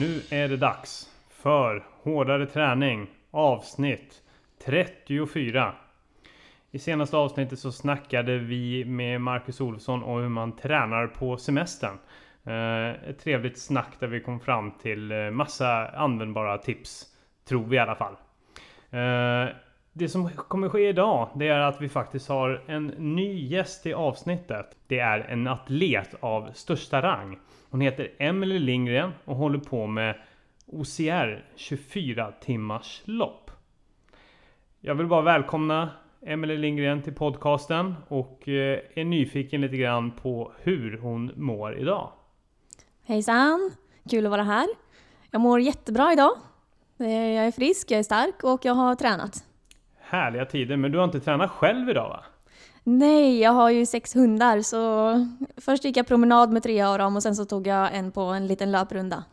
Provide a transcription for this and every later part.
Nu är det dags för Hårdare träning avsnitt 34. I senaste avsnittet så snackade vi med Marcus Olsson om hur man tränar på semestern. Eh, ett trevligt snack där vi kom fram till eh, massa användbara tips. Tror vi i alla fall. Eh, det som kommer ske idag, det är att vi faktiskt har en ny gäst i avsnittet. Det är en atlet av största rang. Hon heter Emelie Lindgren och håller på med OCR 24 timmars lopp. Jag vill bara välkomna Emelie Lindgren till podcasten och eh, är nyfiken lite grann på hur hon mår idag. Hejsan! Kul att vara här. Jag mår jättebra idag. Eh, jag är frisk, jag är stark och jag har tränat. Härliga tider, men du har inte tränat själv idag va? Nej, jag har ju sex hundar så först gick jag promenad med tre av dem och sen så tog jag en på en liten löprunda.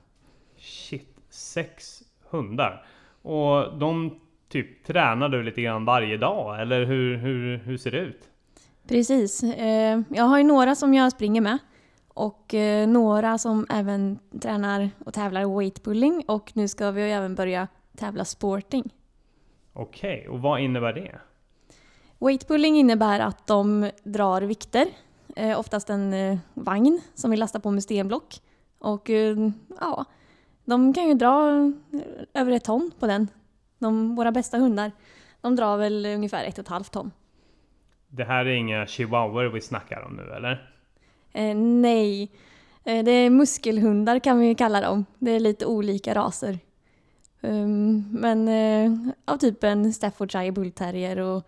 Shit, sex hundar. Och de typ tränar du lite grann varje dag eller hur, hur, hur ser det ut? Precis. Eh, jag har ju några som jag springer med och eh, några som även tränar och tävlar weightpulling och nu ska vi ju även börja tävla sporting. Okej, okay, och vad innebär det? Weightpulling innebär att de drar vikter, eh, oftast en eh, vagn som vi lastar på med stenblock. Och eh, ja, de kan ju dra över ett ton på den. De, våra bästa hundar, de drar väl ungefär ett och ett halvt ton. Det här är inga chihuahuor vi snackar om nu eller? Nej, det är muskelhundar kan vi kalla dem. Det är lite olika raser. Um, men uh, av typen Staffordshire bullterrier och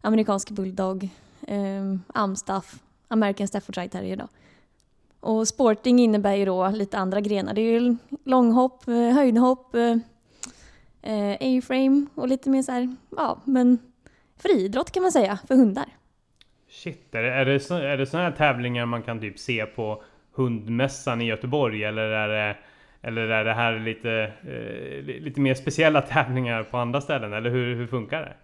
amerikansk bulldog, um, amstaff, American Staffordshire terrier då. Och sporting innebär ju då lite andra grenar. Det är ju långhopp, eh, höjdhopp, uh, A-frame och lite mer så här, ja men friidrott kan man säga för hundar. Shit, är det, är det, så, är det sådana här tävlingar man kan typ se på hundmässan i Göteborg eller är det eller är det här lite, eh, lite mer speciella tävlingar på andra ställen? Eller hur, hur funkar det?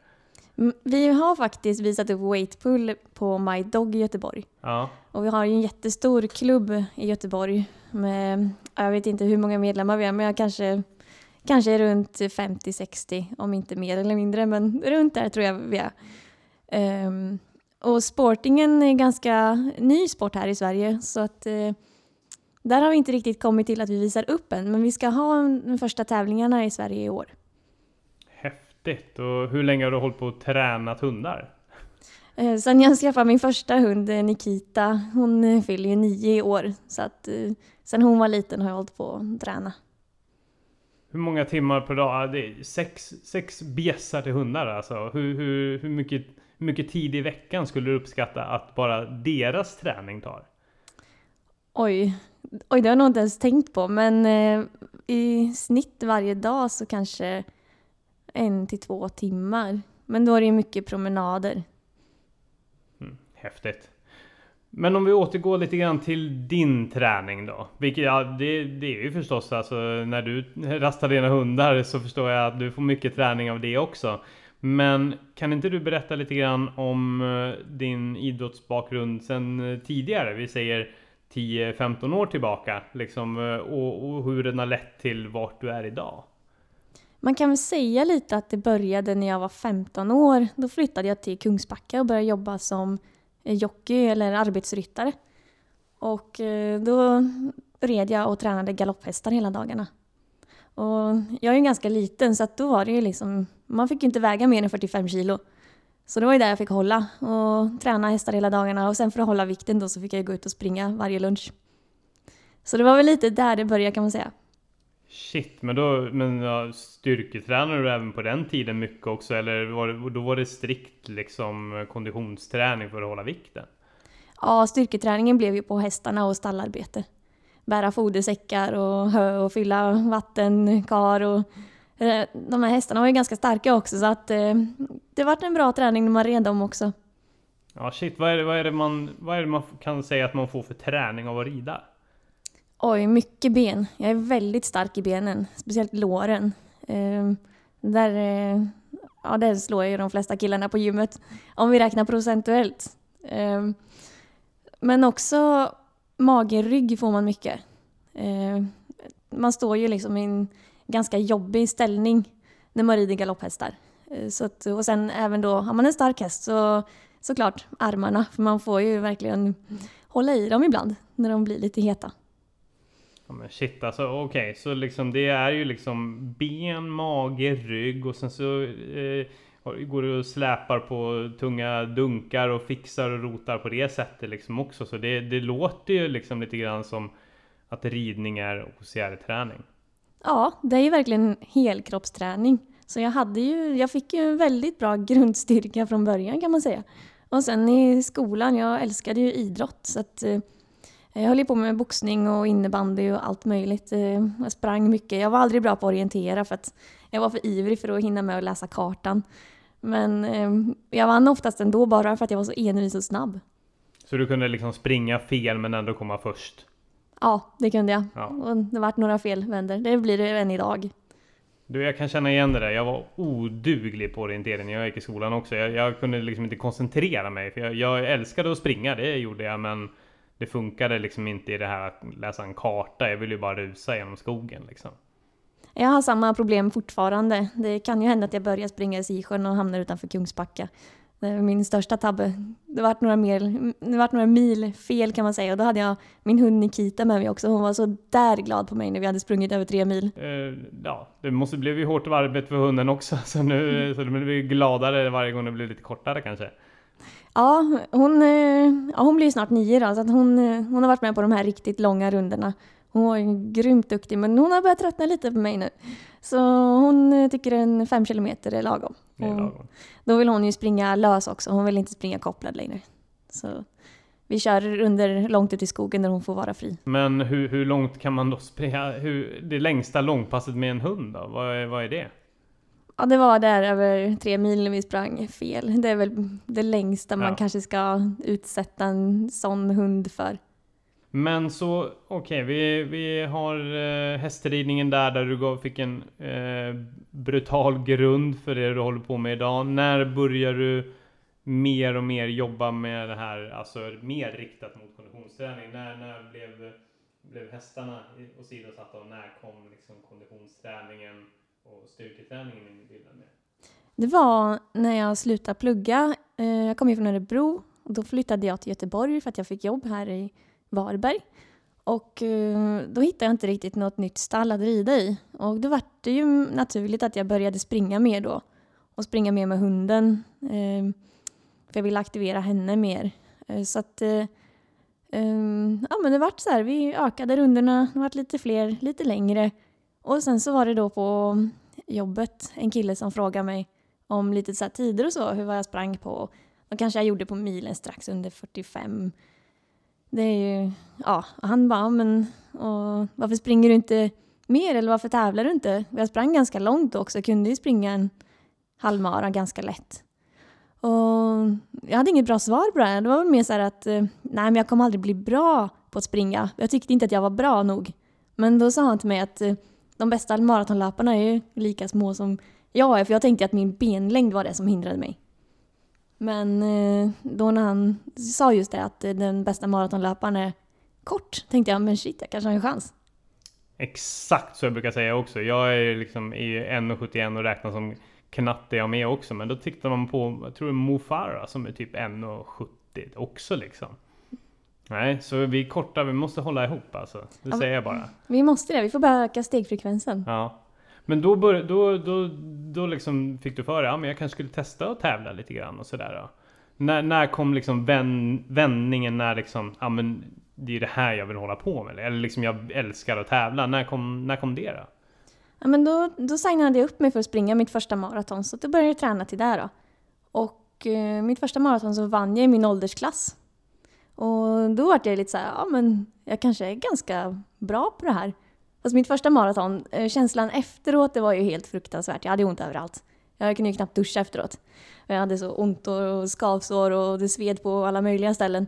Mm, vi har faktiskt visat upp weightpull på My Dog i Göteborg. Ja. Och vi har ju en jättestor klubb i Göteborg med, jag vet inte hur många medlemmar vi har, men jag kanske, kanske runt 50-60, om inte mer eller mindre, men runt där tror jag vi är. Um, och sportingen är ganska ny sport här i Sverige, så att uh, där har vi inte riktigt kommit till att vi visar upp än, men vi ska ha de första tävlingarna i Sverige i år. Häftigt! Och hur länge har du hållit på och tränat hundar? Eh, sen jag skaffade min första hund, eh, Nikita, hon eh, fyller ju nio i år. Så att sen hon var liten har jag hållit på att träna. Hur många timmar per dag? Det är sex, sex bjässar till hundar alltså. Hur, hur, hur, mycket, hur mycket tid i veckan skulle du uppskatta att bara deras träning tar? Oj, Oj, det har jag nog inte ens tänkt på, men eh, i snitt varje dag så kanske en till två timmar. Men då är det ju mycket promenader. Mm, häftigt. Men om vi återgår lite grann till din träning då. Vilket, ja, det, det är ju förstås alltså när du rastar dina hundar så förstår jag att du får mycket träning av det också. Men kan inte du berätta lite grann om eh, din idrottsbakgrund sen eh, tidigare? Vi säger 10-15 år tillbaka liksom, eh, och, och, hur den har lett till vart du är idag? Man kan väl säga lite att det började när jag var 15 år. Då flyttade jag till Kungsbacka och började jobba som eh, jockey eller arbetsryttare. Och eh, då red jag och tränade galopphästar hela dagarna. Och jag är ju ganska liten så att då var det ju liksom, man fick ju inte väga mer än 45 kilo. Så det var ju där jag fick hålla och träna hästar hela dagarna och sen för att hålla vikten då så fick jag gå ut och springa varje lunch. Så det var väl lite där det började kan man säga. Shit, men då men, ja, styrketränade du även på den tiden mycket också eller var det, då var det strikt liksom konditionsträning för att hålla vikten? Ja, styrketräningen blev ju på hästarna och stallarbete. Bära fodersäckar och hö och fylla vattenkar och de här hästarna var ju ganska starka också så att eh, det vart en bra träning när man red dem också. Ja shit, vad är, det, vad, är det man, vad är det man kan säga att man får för träning av att rida? Oj, mycket ben. Jag är väldigt stark i benen, speciellt låren. Eh, där, eh, ja, där slår jag ju de flesta killarna på gymmet, om vi räknar procentuellt. Eh, men också mage, rygg får man mycket. Eh, man står ju liksom i en ganska jobbig ställning när man rider galopphästar. Eh, så att, och sen även då, har man en stark häst så såklart armarna, för man får ju verkligen hålla i dem ibland när de blir lite heta. Ja men shit alltså okej, okay. så liksom det är ju liksom ben, mage, rygg och sen så eh, går du och släpar på tunga dunkar och fixar och rotar på det sättet liksom också. Så det, det låter ju liksom lite grann som att ridning är OCR-träning. Ja, det är ju verkligen helkroppsträning. Så jag, hade ju, jag fick ju en väldigt bra grundstyrka från början kan man säga. Och sen i skolan, jag älskade ju idrott så att eh, jag höll ju på med boxning och innebandy och allt möjligt. Eh, jag sprang mycket. Jag var aldrig bra på att orientera för att jag var för ivrig för att hinna med att läsa kartan. Men eh, jag vann oftast ändå bara för att jag var så envis och snabb. Så du kunde liksom springa fel men ändå komma först? Ja, det kunde jag. Ja. Och det vart några felvändor. Det blir det än idag. Du, jag kan känna igen det där. Jag var oduglig på orientering när jag gick i skolan också. Jag, jag kunde liksom inte koncentrera mig. För jag, jag, älskade att springa, det gjorde jag. Men det funkade liksom inte i det här att läsa en karta. Jag ville ju bara rusa genom skogen liksom. Jag har samma problem fortfarande. Det kan ju hända att jag börjar springa i Sisjön och hamnar utanför Kungsbacka. Min största tabbe. Det vart några, mil, det vart några mil fel kan man säga och då hade jag min hund Nikita med mig också. Hon var så där glad på mig när vi hade sprungit över tre mil. Uh, ja, det måste ju hårt arbete för hunden också så nu mm. så de blir gladare varje gång det blir lite kortare kanske. Ja, hon, eh, ja, hon blir snart nio då, så hon, eh, hon har varit med på de här riktigt långa rundorna. Hon var grymt duktig men hon har börjat tröttna lite på mig nu. Så hon eh, tycker en fem kilometer är lagom. Det är lagom. Då vill hon ju springa lös också, hon vill inte springa kopplad längre. Så vi kör under långt ut i skogen där hon får vara fri. Men hur, hur långt kan man då springa? Hur, det längsta långpasset med en hund då? Vad är, vad är det? Ja, det var där över tre mil när vi sprang fel. Det är väl det längsta man kanske ska utsätta en sån hund för. Men så, okej, okay, vi, vi har eh, hästridningen där, där du fick en eh, brutal grund för det du håller på med idag. När börjar du mer och mer jobba med det här, alltså mer riktat mot konditionsträning? När, när blev, blev hästarna åsidosatta och när kom liksom konditionsträningen och styrketräningen in i bilden? Med? Det var när jag slutade plugga. Eh, jag kom ju från Örebro och då flyttade jag till Göteborg för att jag fick jobb här i Varberg. Och eh, då hittade jag inte riktigt något nytt stall att rida i. Och då var det ju naturligt att jag började springa mer då. Och springa mer med hunden. Eh, för jag ville aktivera henne mer. Eh, så att... Eh, ehm, ja men det vart så här, vi ökade rundorna, det vart lite fler, lite längre. Och sen så var det då på jobbet en kille som frågade mig om lite så tider och så, hur vad jag sprang på. Och kanske jag gjorde på milen strax under 45 det är ju, ja, han bara, men och varför springer du inte mer eller varför tävlar du inte? Jag sprang ganska långt också, kunde ju springa en halvmara ganska lätt. Och jag hade inget bra svar på det här. Det var väl mer så här att, eh, nej men jag kommer aldrig bli bra på att springa. Jag tyckte inte att jag var bra nog. Men då sa han till mig att eh, de bästa maratonlöparna är ju lika små som jag är, för jag tänkte att min benlängd var det som hindrade mig. Men eh, då när han sa just det att den bästa maratonlöparen är kort tänkte jag men shit jag kanske har en chans. Exakt så jag brukar säga också. Jag är liksom i 1,71 och räknas som knatte jag med också. Men då tittade man på, jag tror det är Mo Farah som är typ 1,70 också liksom. Nej, så vi är korta, vi måste hålla ihop alltså. Det ja, säger jag bara. Vi måste det, vi får bara öka stegfrekvensen. Ja. Men då, bör, då, då, då liksom fick du för dig, ja men jag kanske skulle testa att tävla lite grann och sådär. När, när kom liksom vän, vändningen när liksom, ja men det är det här jag vill hålla på med. Eller liksom jag älskar att tävla. När kom, när kom det då? Ja men då, då signade jag upp mig för att springa mitt första maraton. Så då började jag träna till det då. Och eh, mitt första maraton så vann jag i min åldersklass. Och då var jag lite så här, ja men jag kanske är ganska bra på det här. Alltså mitt första maraton, eh, känslan efteråt det var ju helt fruktansvärt. Jag hade ont överallt. Jag kunde ju knappt duscha efteråt. Jag hade så ont och skavsår och det sved på alla möjliga ställen.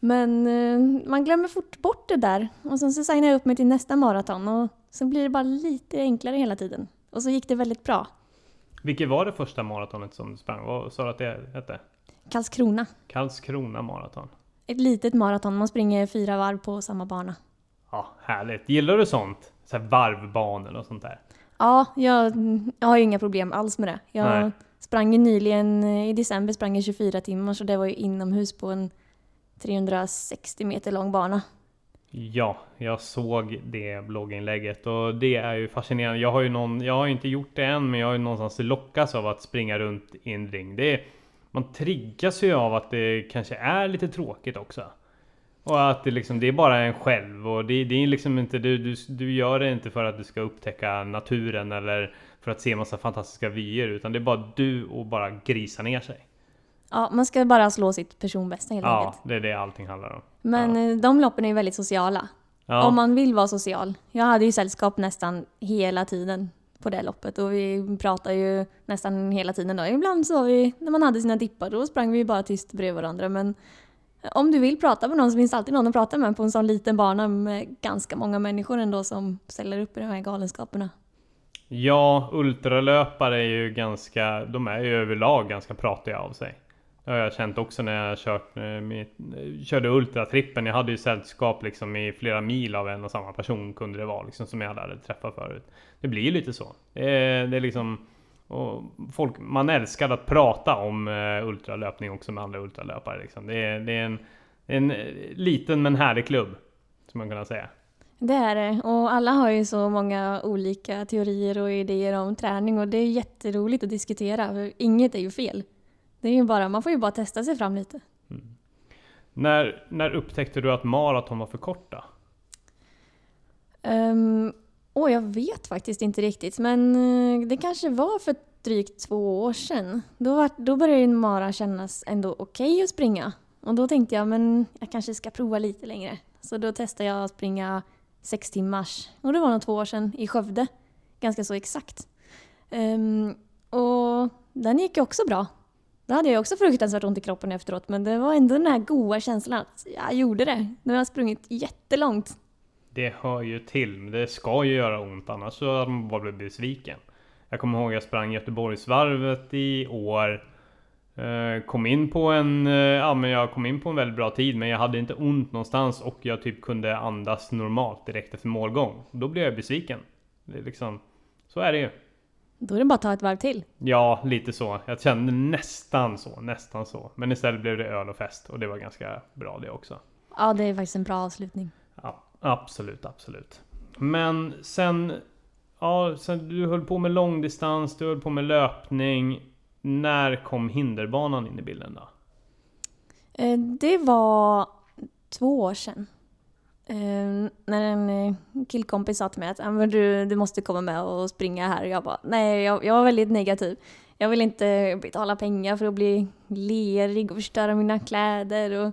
Men eh, man glömmer fort bort det där. Och sen så signade jag upp mig till nästa maraton och så blir det bara lite enklare hela tiden. Och så gick det väldigt bra. Vilket var det första maratonet som du sprang? Vad sa du att det hette? Karlskrona. Karlskrona maraton. Ett litet maraton, man springer fyra varv på samma bana. Ja, härligt. Gillar du sånt? så här varvbanor och sånt där? Ja, jag, jag har ju inga problem alls med det. Jag Nej. sprang ju nyligen, i december sprang jag 24 timmar så det var ju inomhus på en 360 meter lång bana. Ja, jag såg det blogginlägget och det är ju fascinerande. Jag har ju någon, jag har inte gjort det än, men jag har ju någonstans lockas av att springa runt i en ring. Det är, man triggas ju av att det kanske är lite tråkigt också. Och att det liksom, det är bara en själv och det, det är liksom inte, du, du, du gör det inte för att du ska upptäcka naturen eller för att se massa fantastiska vyer, utan det är bara du och bara grisa ner sig. Ja, man ska bara slå sitt personbästa helt Ja, enkelt. det är det allting handlar om. Men ja. eh, de loppen är ju väldigt sociala. Ja. Om man vill vara social. Jag hade ju sällskap nästan hela tiden på det loppet och vi pratade ju nästan hela tiden då. Ibland så vi, när man hade sina dippar, då sprang vi bara tyst bredvid varandra. Men om du vill prata med någon så finns det alltid någon att prata med på en sån liten bana med ganska många människor ändå som ställer upp i de här galenskaperna. Ja, ultralöpare är ju ganska, de är ju överlag ganska pratiga av sig. Det har jag känt också när jag kört, eh, mitt, eh, körde ultratrippen. Jag hade ju sällskap liksom i flera mil av en och samma person kunde det vara liksom som jag hade träffat förut. Det blir ju lite så. Det är, det är liksom och folk, man älskar att prata om uh, ultralöpning också med andra ultralöpare. Liksom. Det, är, det är en, en eh, liten men härlig klubb. Som man kan säga. Det är det. Och alla har ju så många olika teorier och idéer om träning och det är jätteroligt att diskutera. För inget är ju fel. Det är ju bara, man får ju bara testa sig fram lite. När, när upptäckte du att maraton var för korta? Um, åh, jag vet faktiskt inte riktigt, men eh, det kanske var för drygt två år sedan. Då, var, då började ju Mara kännas ändå okej att springa. Och då tänkte jag, men jag kanske ska prova lite längre. Så då testade jag att springa sex timmars. Och det var nog två år sedan i Skövde. Ganska så exakt. Um, och den gick ju också bra. Då hade jag också fruktansvärt ont i kroppen efteråt, men det var ändå den här goa känslan att jag gjorde det. Nu har jag sprungit jättelångt. Det hör ju till, men det ska ju göra ont annars så hade man bara blivit besviken. Jag kommer ihåg jag sprang Göteborgsvarvet i år. Eh, Kom in på en, eh, ja men jag kom in på en väldigt bra tid men jag hade inte ont någonstans och jag typ kunde andas normalt direkt efter målgång. Då blev jag besviken. Det är liksom, så är det ju. Då är det bara att ta ett varv till. Ja, lite så. Jag kände nästan så, nästan så. Men istället blev det öl och fest och det var ganska bra det också. Ja, det är faktiskt en bra avslutning. Ja, absolut, absolut. Men sen, ja, sen du höll på med långdistans, du höll på med löpning. När kom hinderbanan in i bilden då? Eh, det var två år sedan. Eh, När en eh, killkompis sa till mig att men du, du måste komma med och springa här. Jag bara, nej, jag, jag var väldigt negativ. Jag vill inte betala pengar för att bli lerig och förstöra mina kläder. Och,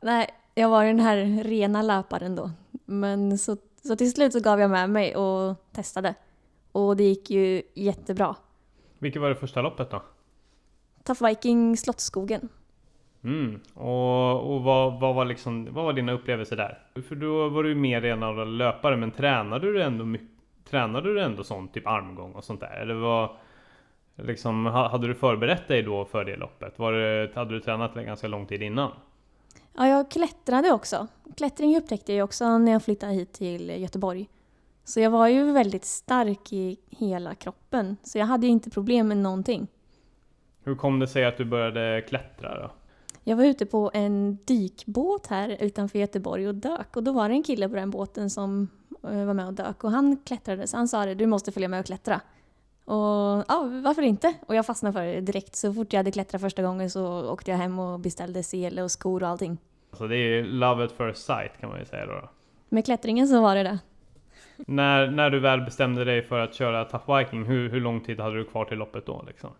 nej, jag var den här rena löparen då. Men så, så till slut så gav jag med mig och testade. Och det gick ju jättebra. Vilket var det första loppet då? Tough Viking Slottsskogen. Mm. Och, och vad, vad, var liksom, vad var dina upplevelser där? För då var du ju mer renodlad löpare, men tränade du ändå mycket? Tränade du ändå sånt, typ armgång och sånt där? Eller var, liksom, ha- hade du förberett dig då för det loppet? Var det, hade du tränat ganska lång tid innan? Ja, jag klättrade också. Klättring upptäckte jag också när jag flyttade hit till Göteborg. Så jag var ju väldigt stark i hela kroppen. Så jag hade ju inte problem med någonting. Hur kom det sig att du började klättra då? Jag var ute på en dykbåt här utanför Göteborg och dök. Och då var det en kille på den båten som eh, var med och dök. Och han klättrade, så han sa det, du måste följa med och klättra. Och ja, varför inte? Och jag fastnade för det direkt. Så fort jag hade klättrat första gången så åkte jag hem och beställde sele och skor och allting. Alltså det är love at first sight kan man ju säga då. Med klättringen så var det det. När, när du väl bestämde dig för att köra Tough Viking, hur, hur lång tid hade du kvar till loppet då liksom?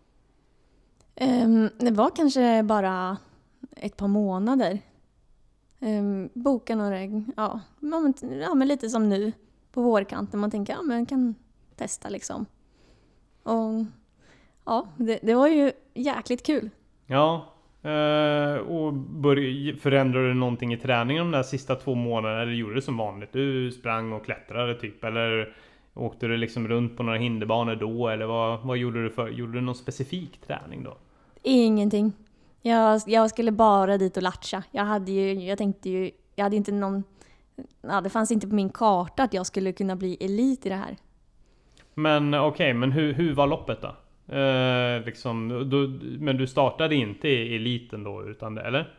Ehm, det var kanske bara ett par månader. Um, boka några, ja, ja, men, ja men lite som nu på vårkanten. Man tänker ja men kan testa liksom. Och ja, det, det var ju jäkligt kul. Ja, eh, och förändrade du någonting i träningen de där sista två månaderna? Eller gjorde du som vanligt? Du sprang och klättrade typ? Eller åkte du liksom runt på några hinderbanor då? Eller vad, vad gjorde du för? Gjorde du någon specifik träning då? Ingenting. Jag, jag skulle bara dit och latcha. Jag hade ju, jag tänkte ju, jag hade inte någon ja, det fanns inte på min karta att jag skulle kunna bli elit i det här. Men okej, okay, men hur, hur var loppet då? Eh, liksom, du, men du startade inte i eliten då, utan det, eller?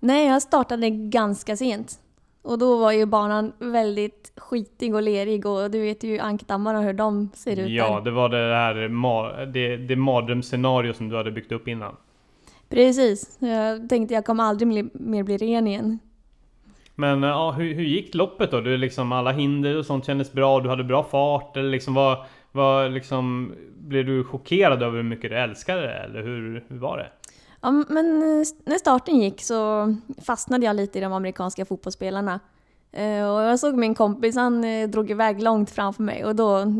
Nej, jag startade ganska sent. Och då var ju banan väldigt skitig och lerig och du vet ju ankdammarna hur de ser ut Ja, där. det var det här det, det mardrömsscenario som du hade byggt upp innan. Precis. Jag tänkte jag kommer aldrig mer bli ren igen. Men ja, hur, hur gick loppet då? Du liksom alla hinder och sånt kändes bra, du hade bra fart eller liksom vad, vad liksom Blev du chockerad över hur mycket du älskade det eller hur, hur var det? Ja, men eh, när starten gick så fastnade jag lite i de amerikanska fotbollsspelarna. Eh, och jag såg min kompis, han eh, drog iväg långt framför mig och då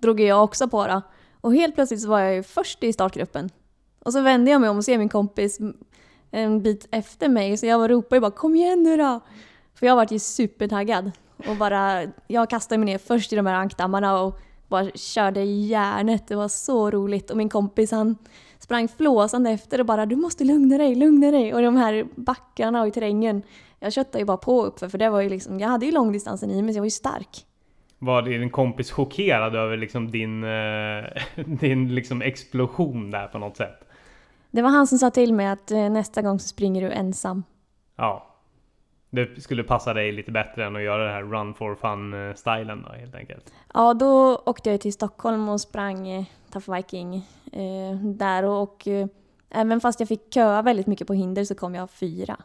drog jag också på det. Och helt plötsligt så var jag ju först i startgruppen. Och så vände jag mig om och ser min kompis mm, en bit efter mig så jag ropade ju bara “Kom igen nu då!” För jag var ju supertaggad. Och bara, jag kastade mig ner först i de här ankdammarna och bara körde järnet. Det var så roligt. Och min kompis han sprang flåsande efter och bara “Du måste lugna dig, lugna dig!” Och de här backarna och i terrängen. Jag köttade ju bara på uppför för det var ju liksom, jag hade ju långdistansen i mig så jag var ju stark. Var din kompis chockerad över liksom din, eh, din liksom explosion där på något sätt? Det var han som sa till mig att eh, nästa gång så springer du ensam. Ja. Det skulle passa dig lite bättre än att göra det här run for fun-stilen då helt enkelt. Ja, då åkte jag till Stockholm och sprang eh, Tough Viking eh, där och, och eh, även fast jag fick köa väldigt mycket på hinder så kom jag fyra.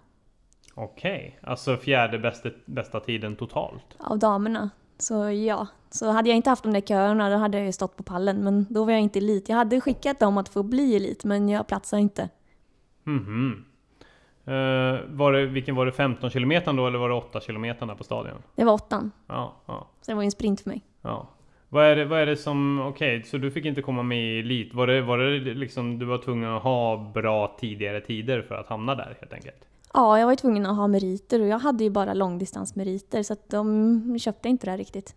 Okej, okay. alltså fjärde bästa, bästa tiden totalt? Av damerna. Så ja, så hade jag inte haft de där köerna då hade jag ju stått på pallen. Men då var jag inte elit. Jag hade skickat dem att få bli elit men jag platsade inte. Mhm. Mm var det, vilken var det? 15 km då eller var det 8 km på stadion? Det var 8. Ja, ja. Så det var ju en sprint för mig. Ja. Vad är det, vad är det som, okej, okay, så du fick inte komma med i elit. Var det, var det liksom, du var tvungen att ha bra tidigare tider för att hamna där helt enkelt? Ja, jag var ju tvungen att ha meriter och jag hade ju bara långdistansmeriter så att de köpte inte det riktigt.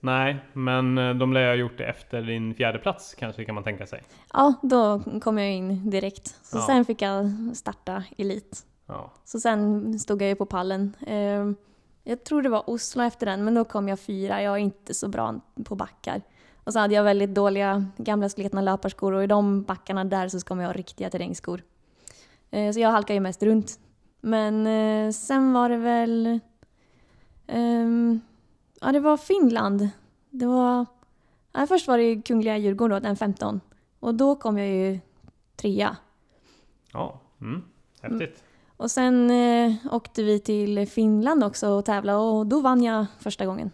Nej, men eh, de lär ha gjort det efter din fjärde plats kanske kan man tänka sig. Ja, då kom jag in direkt. Så ja. sen fick jag starta elit. Ja. Så sen stod jag ju på pallen. Ehm, jag tror det var Oslo efter den, men då kom jag fyra. Jag är inte så bra på backar. Och så hade jag väldigt dåliga gamla slitna löparskor och i de backarna där så ska man ha riktiga terrängskor. Eh, så jag halkade ju mest runt. Men eh, sen var det väl... Um, ja, det var Finland. Det var... Ja, först var det Kungliga Djurgården då, den 15. Och då kom jag ju trea. Ja, mm, häftigt. Mm. Och sen eh, åkte vi till Finland också och tävlade och då vann jag första gången.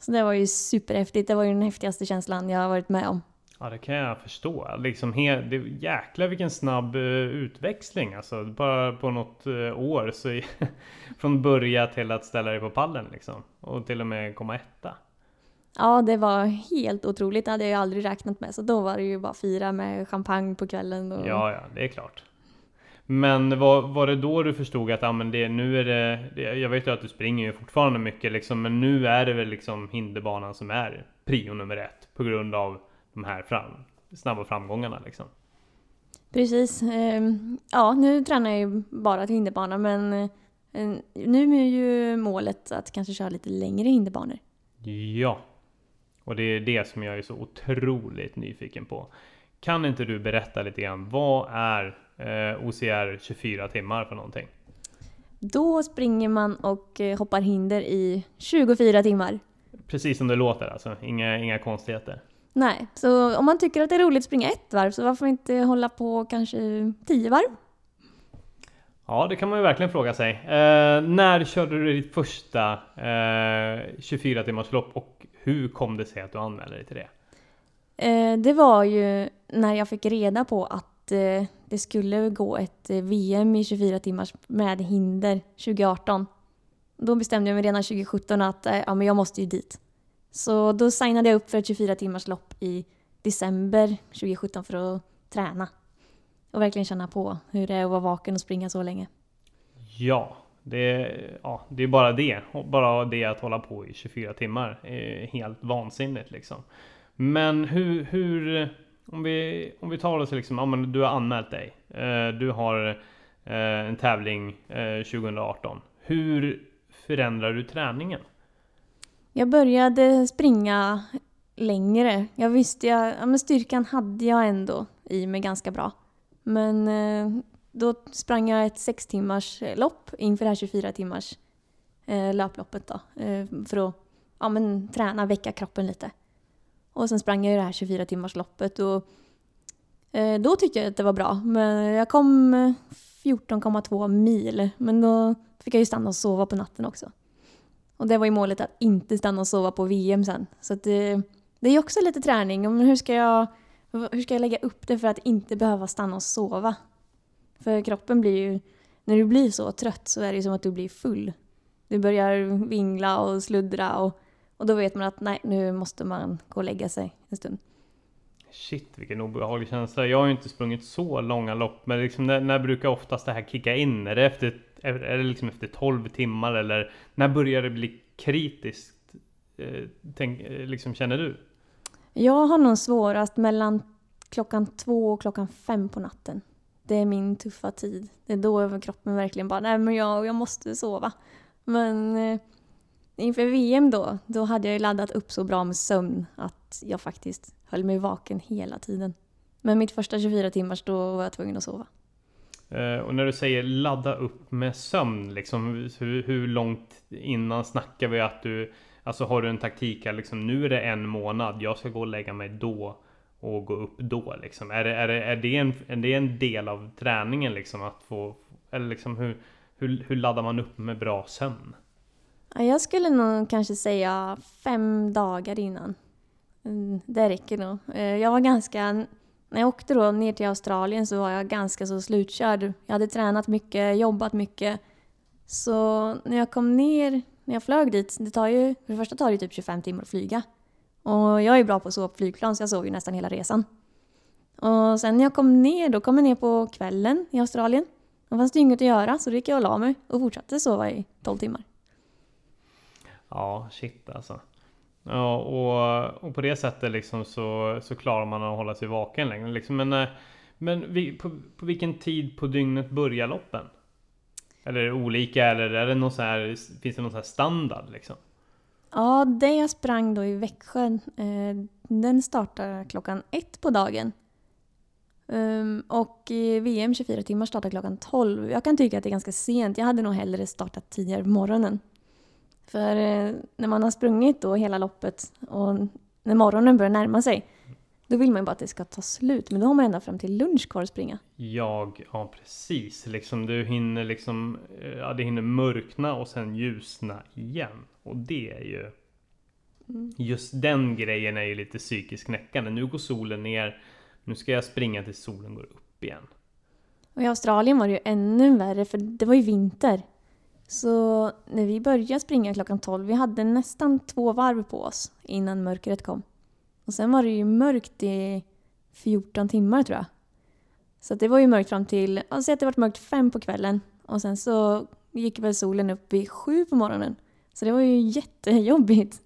Så det var ju superhäftigt. Det var ju den häftigaste känslan jag har varit med om. Ja det kan jag förstå. Liksom he, det, jäklar vilken snabb uh, utväxling alltså. Bara på något uh, år så från börja till att ställa dig på pallen liksom. Och till och med komma etta. Ja det var helt otroligt. Det hade jag ju aldrig räknat med. Så då var det ju bara fira med champagne på kvällen. Och... Ja ja, det är klart. Men var, var det då du förstod att ah, men det, nu är det, det, Jag vet ju att du springer ju fortfarande mycket liksom. Men nu är det väl liksom hinderbanan som är prio nummer ett. På grund av de här fram, snabba framgångarna liksom. Precis. Ehm, ja, nu tränar jag ju bara till hinderbana men eh, nu är ju målet att kanske köra lite längre hinderbanor. Ja, och det är det som jag är så otroligt nyfiken på. Kan inte du berätta lite grann, vad är eh, OCR 24 timmar för någonting? Då springer man och eh, hoppar hinder i 24 timmar. Precis som det låter alltså, inga, inga konstigheter. Nej, så om man tycker att det är roligt att springa ett varv så varför inte hålla på kanske tio varv? Ja, det kan man ju verkligen fråga sig. Eh, när körde du ditt första eh, 24 timmars lopp och hur kom det sig att du anmälde dig till det? Eh, det var ju när jag fick reda på att eh, det skulle gå ett eh, VM i 24 timmars med hinder 2018. Då bestämde jag mig redan 2017 att eh, ja, men jag måste ju dit. Så då signade jag upp för ett 24 timmars lopp i december 2017 för att träna. Och verkligen känna på hur det är att vara vaken och springa så länge. Ja, det, ja, det är bara det. Bara det att hålla på i 24 timmar är helt vansinnigt liksom. Men hur, hur om vi, om vi tar oss liksom, ja, men du har anmält dig. Eh, du har eh, en tävling eh, 2018. Hur förändrar du träningen? Jag började springa längre. Jag visste, jag, ja, men styrkan hade jag ändå i mig ganska bra. Men eh, då sprang jag ett sex timmars eh, lopp inför det här 24 timmars eh, löploppet då. Eh, för att ja, men, träna, väcka kroppen lite. Och sen sprang jag det här 24 timmars loppet och eh, då tyckte jag att det var bra. Men jag kom eh, 14,2 mil. Men då fick jag ju stanna och sova på natten också. Och det var ju målet att inte stanna och sova på VM sen. Så det, det är också lite träning. Men hur ska, jag, hur ska jag lägga upp det för att inte behöva stanna och sova? För kroppen blir ju... När du blir så trött så är det ju som att du blir full. Du börjar vingla och sluddra och, och då vet man att nej, nu måste man gå och lägga sig en stund. Shit vilken obehaglig känsla. Jag har ju inte sprungit så långa lopp. Men liksom när, när brukar oftast det här kicka in? Är det, efter, är det liksom efter 12 timmar eller när börjar det bli kritiskt? Eh, tänk, eh, liksom, känner du? Jag har nog svårast mellan klockan två och klockan fem på natten. Det är min tuffa tid. Det är då kroppen verkligen bara, nej men jag, jag måste sova. Men eh, inför VM då, då hade jag ju laddat upp så bra med sömn att jag faktiskt höll mig vaken hela tiden. Men mitt första 24 timmars då var jag tvungen att sova. Eh, och när du säger ladda upp med sömn, liksom, hur, hur långt innan snackar vi att du Alltså har du en taktik här liksom, nu är det en månad, jag ska gå och lägga mig då och gå upp då liksom. Är det, är det, är det, en, är det en del av träningen liksom att få, eller liksom hur, hur, hur laddar man upp med bra sömn? Jag skulle nog kanske säga fem dagar innan. Mm, det räcker nog. Eh, jag var ganska... När jag åkte då ner till Australien så var jag ganska så slutkörd. Jag hade tränat mycket, jobbat mycket. Så när jag kom ner, när jag flög dit, det tar ju, för det första tar det typ 25 timmar att flyga. Och jag är bra på att sova på flygplan så jag sov ju nästan hela resan. Och sen när jag kom ner, då kom jag ner på kvällen i Australien. Då fanns det inget att göra så då gick jag och la mig och fortsatte sova i 12 timmar. Ja, shit alltså. Ja, och, och på det sättet liksom så, så klarar man att hålla sig vaken längre. Liksom. Men, eh, men vi, på, på vilken tid på dygnet börjar loppen? Eller är det olika eller är det någon så här, finns det någon så här standard liksom? Ja, det jag sprang då i Växjö, eh, den startar klockan ett på dagen. Um, och VM 24 timmar startar klockan 12. Jag kan tycka att det är ganska sent. Jag hade nog hellre startat tidigare på morgonen. För eh, när man har sprungit då hela loppet och när morgonen börjar närma sig då vill man ju bara att det ska ta slut. Men då har man ända fram till lunch kvar att springa. Jag, ja precis. Liksom du hinner liksom, eh, ja det hinner mörkna och sen ljusna igen. Och det är ju... Mm. Just den grejen är ju lite psykiskt knäckande. Nu går solen ner. Nu ska jag springa tills solen går upp igen. Och i Australien var det ju ännu värre för det var ju vinter. Så när vi började springa klockan 12, vi hade nästan två varv på oss innan mörkret kom. Och sen var det ju mörkt i 14 timmar tror jag. Så det var ju mörkt fram till, alltså att det var mörkt fem på kvällen och sen så gick väl solen upp vid sju på morgonen. Så det var ju jättejobbigt.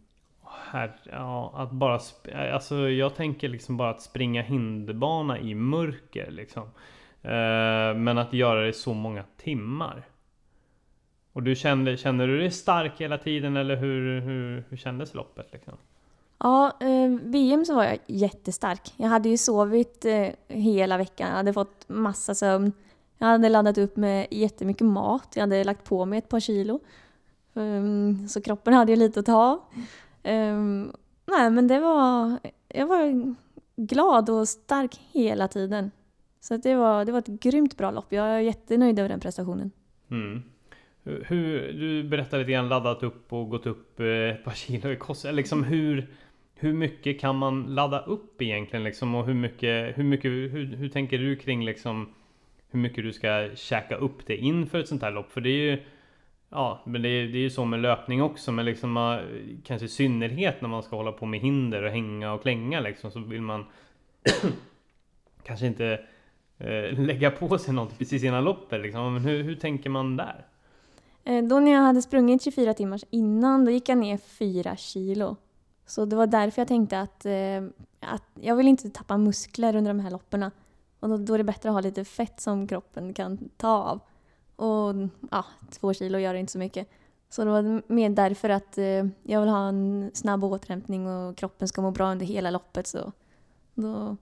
Här, ja, att bara, alltså jag tänker liksom bara att springa hinderbana i mörker liksom. Eh, men att göra det i så många timmar. Och du kände, kände du dig stark hela tiden eller hur, hur, hur kändes loppet liksom? Ja, eh, VM så var jag jättestark. Jag hade ju sovit eh, hela veckan, jag hade fått massa sömn. Jag hade laddat upp med jättemycket mat, jag hade lagt på mig ett par kilo. Um, så kroppen hade ju lite att ta. Um, nej men det var... Jag var glad och stark hela tiden. Så det, var, det var ett grymt bra lopp. Jag är jättenöjd över den prestationen. Mm. Hur, du berättade lite grann laddat upp och gått upp eh, ett par kilo i kost. Liksom hur, hur mycket kan man ladda upp egentligen liksom? Och hur mycket, hur mycket, hur, hur tänker du kring liksom hur mycket du ska käka upp det inför ett sånt här lopp? För det är ju Ja, men det är, det är ju så med löpning också, men liksom kanske i synnerhet när man ska hålla på med hinder och hänga och klänga liksom så vill man kanske inte eh, lägga på sig något precis innan loppet liksom. Men hur, hur tänker man där? Eh, då när jag hade sprungit 24 timmar innan, då gick jag ner 4 kilo. Så det var därför jag tänkte att, eh, att jag vill inte tappa muskler under de här loppen. Och då, då är det bättre att ha lite fett som kroppen kan ta av. Och ja, två kilo gör inte så mycket. Så det var mer därför att eh, jag vill ha en snabb återhämtning och kroppen ska må bra under hela loppet. Så då,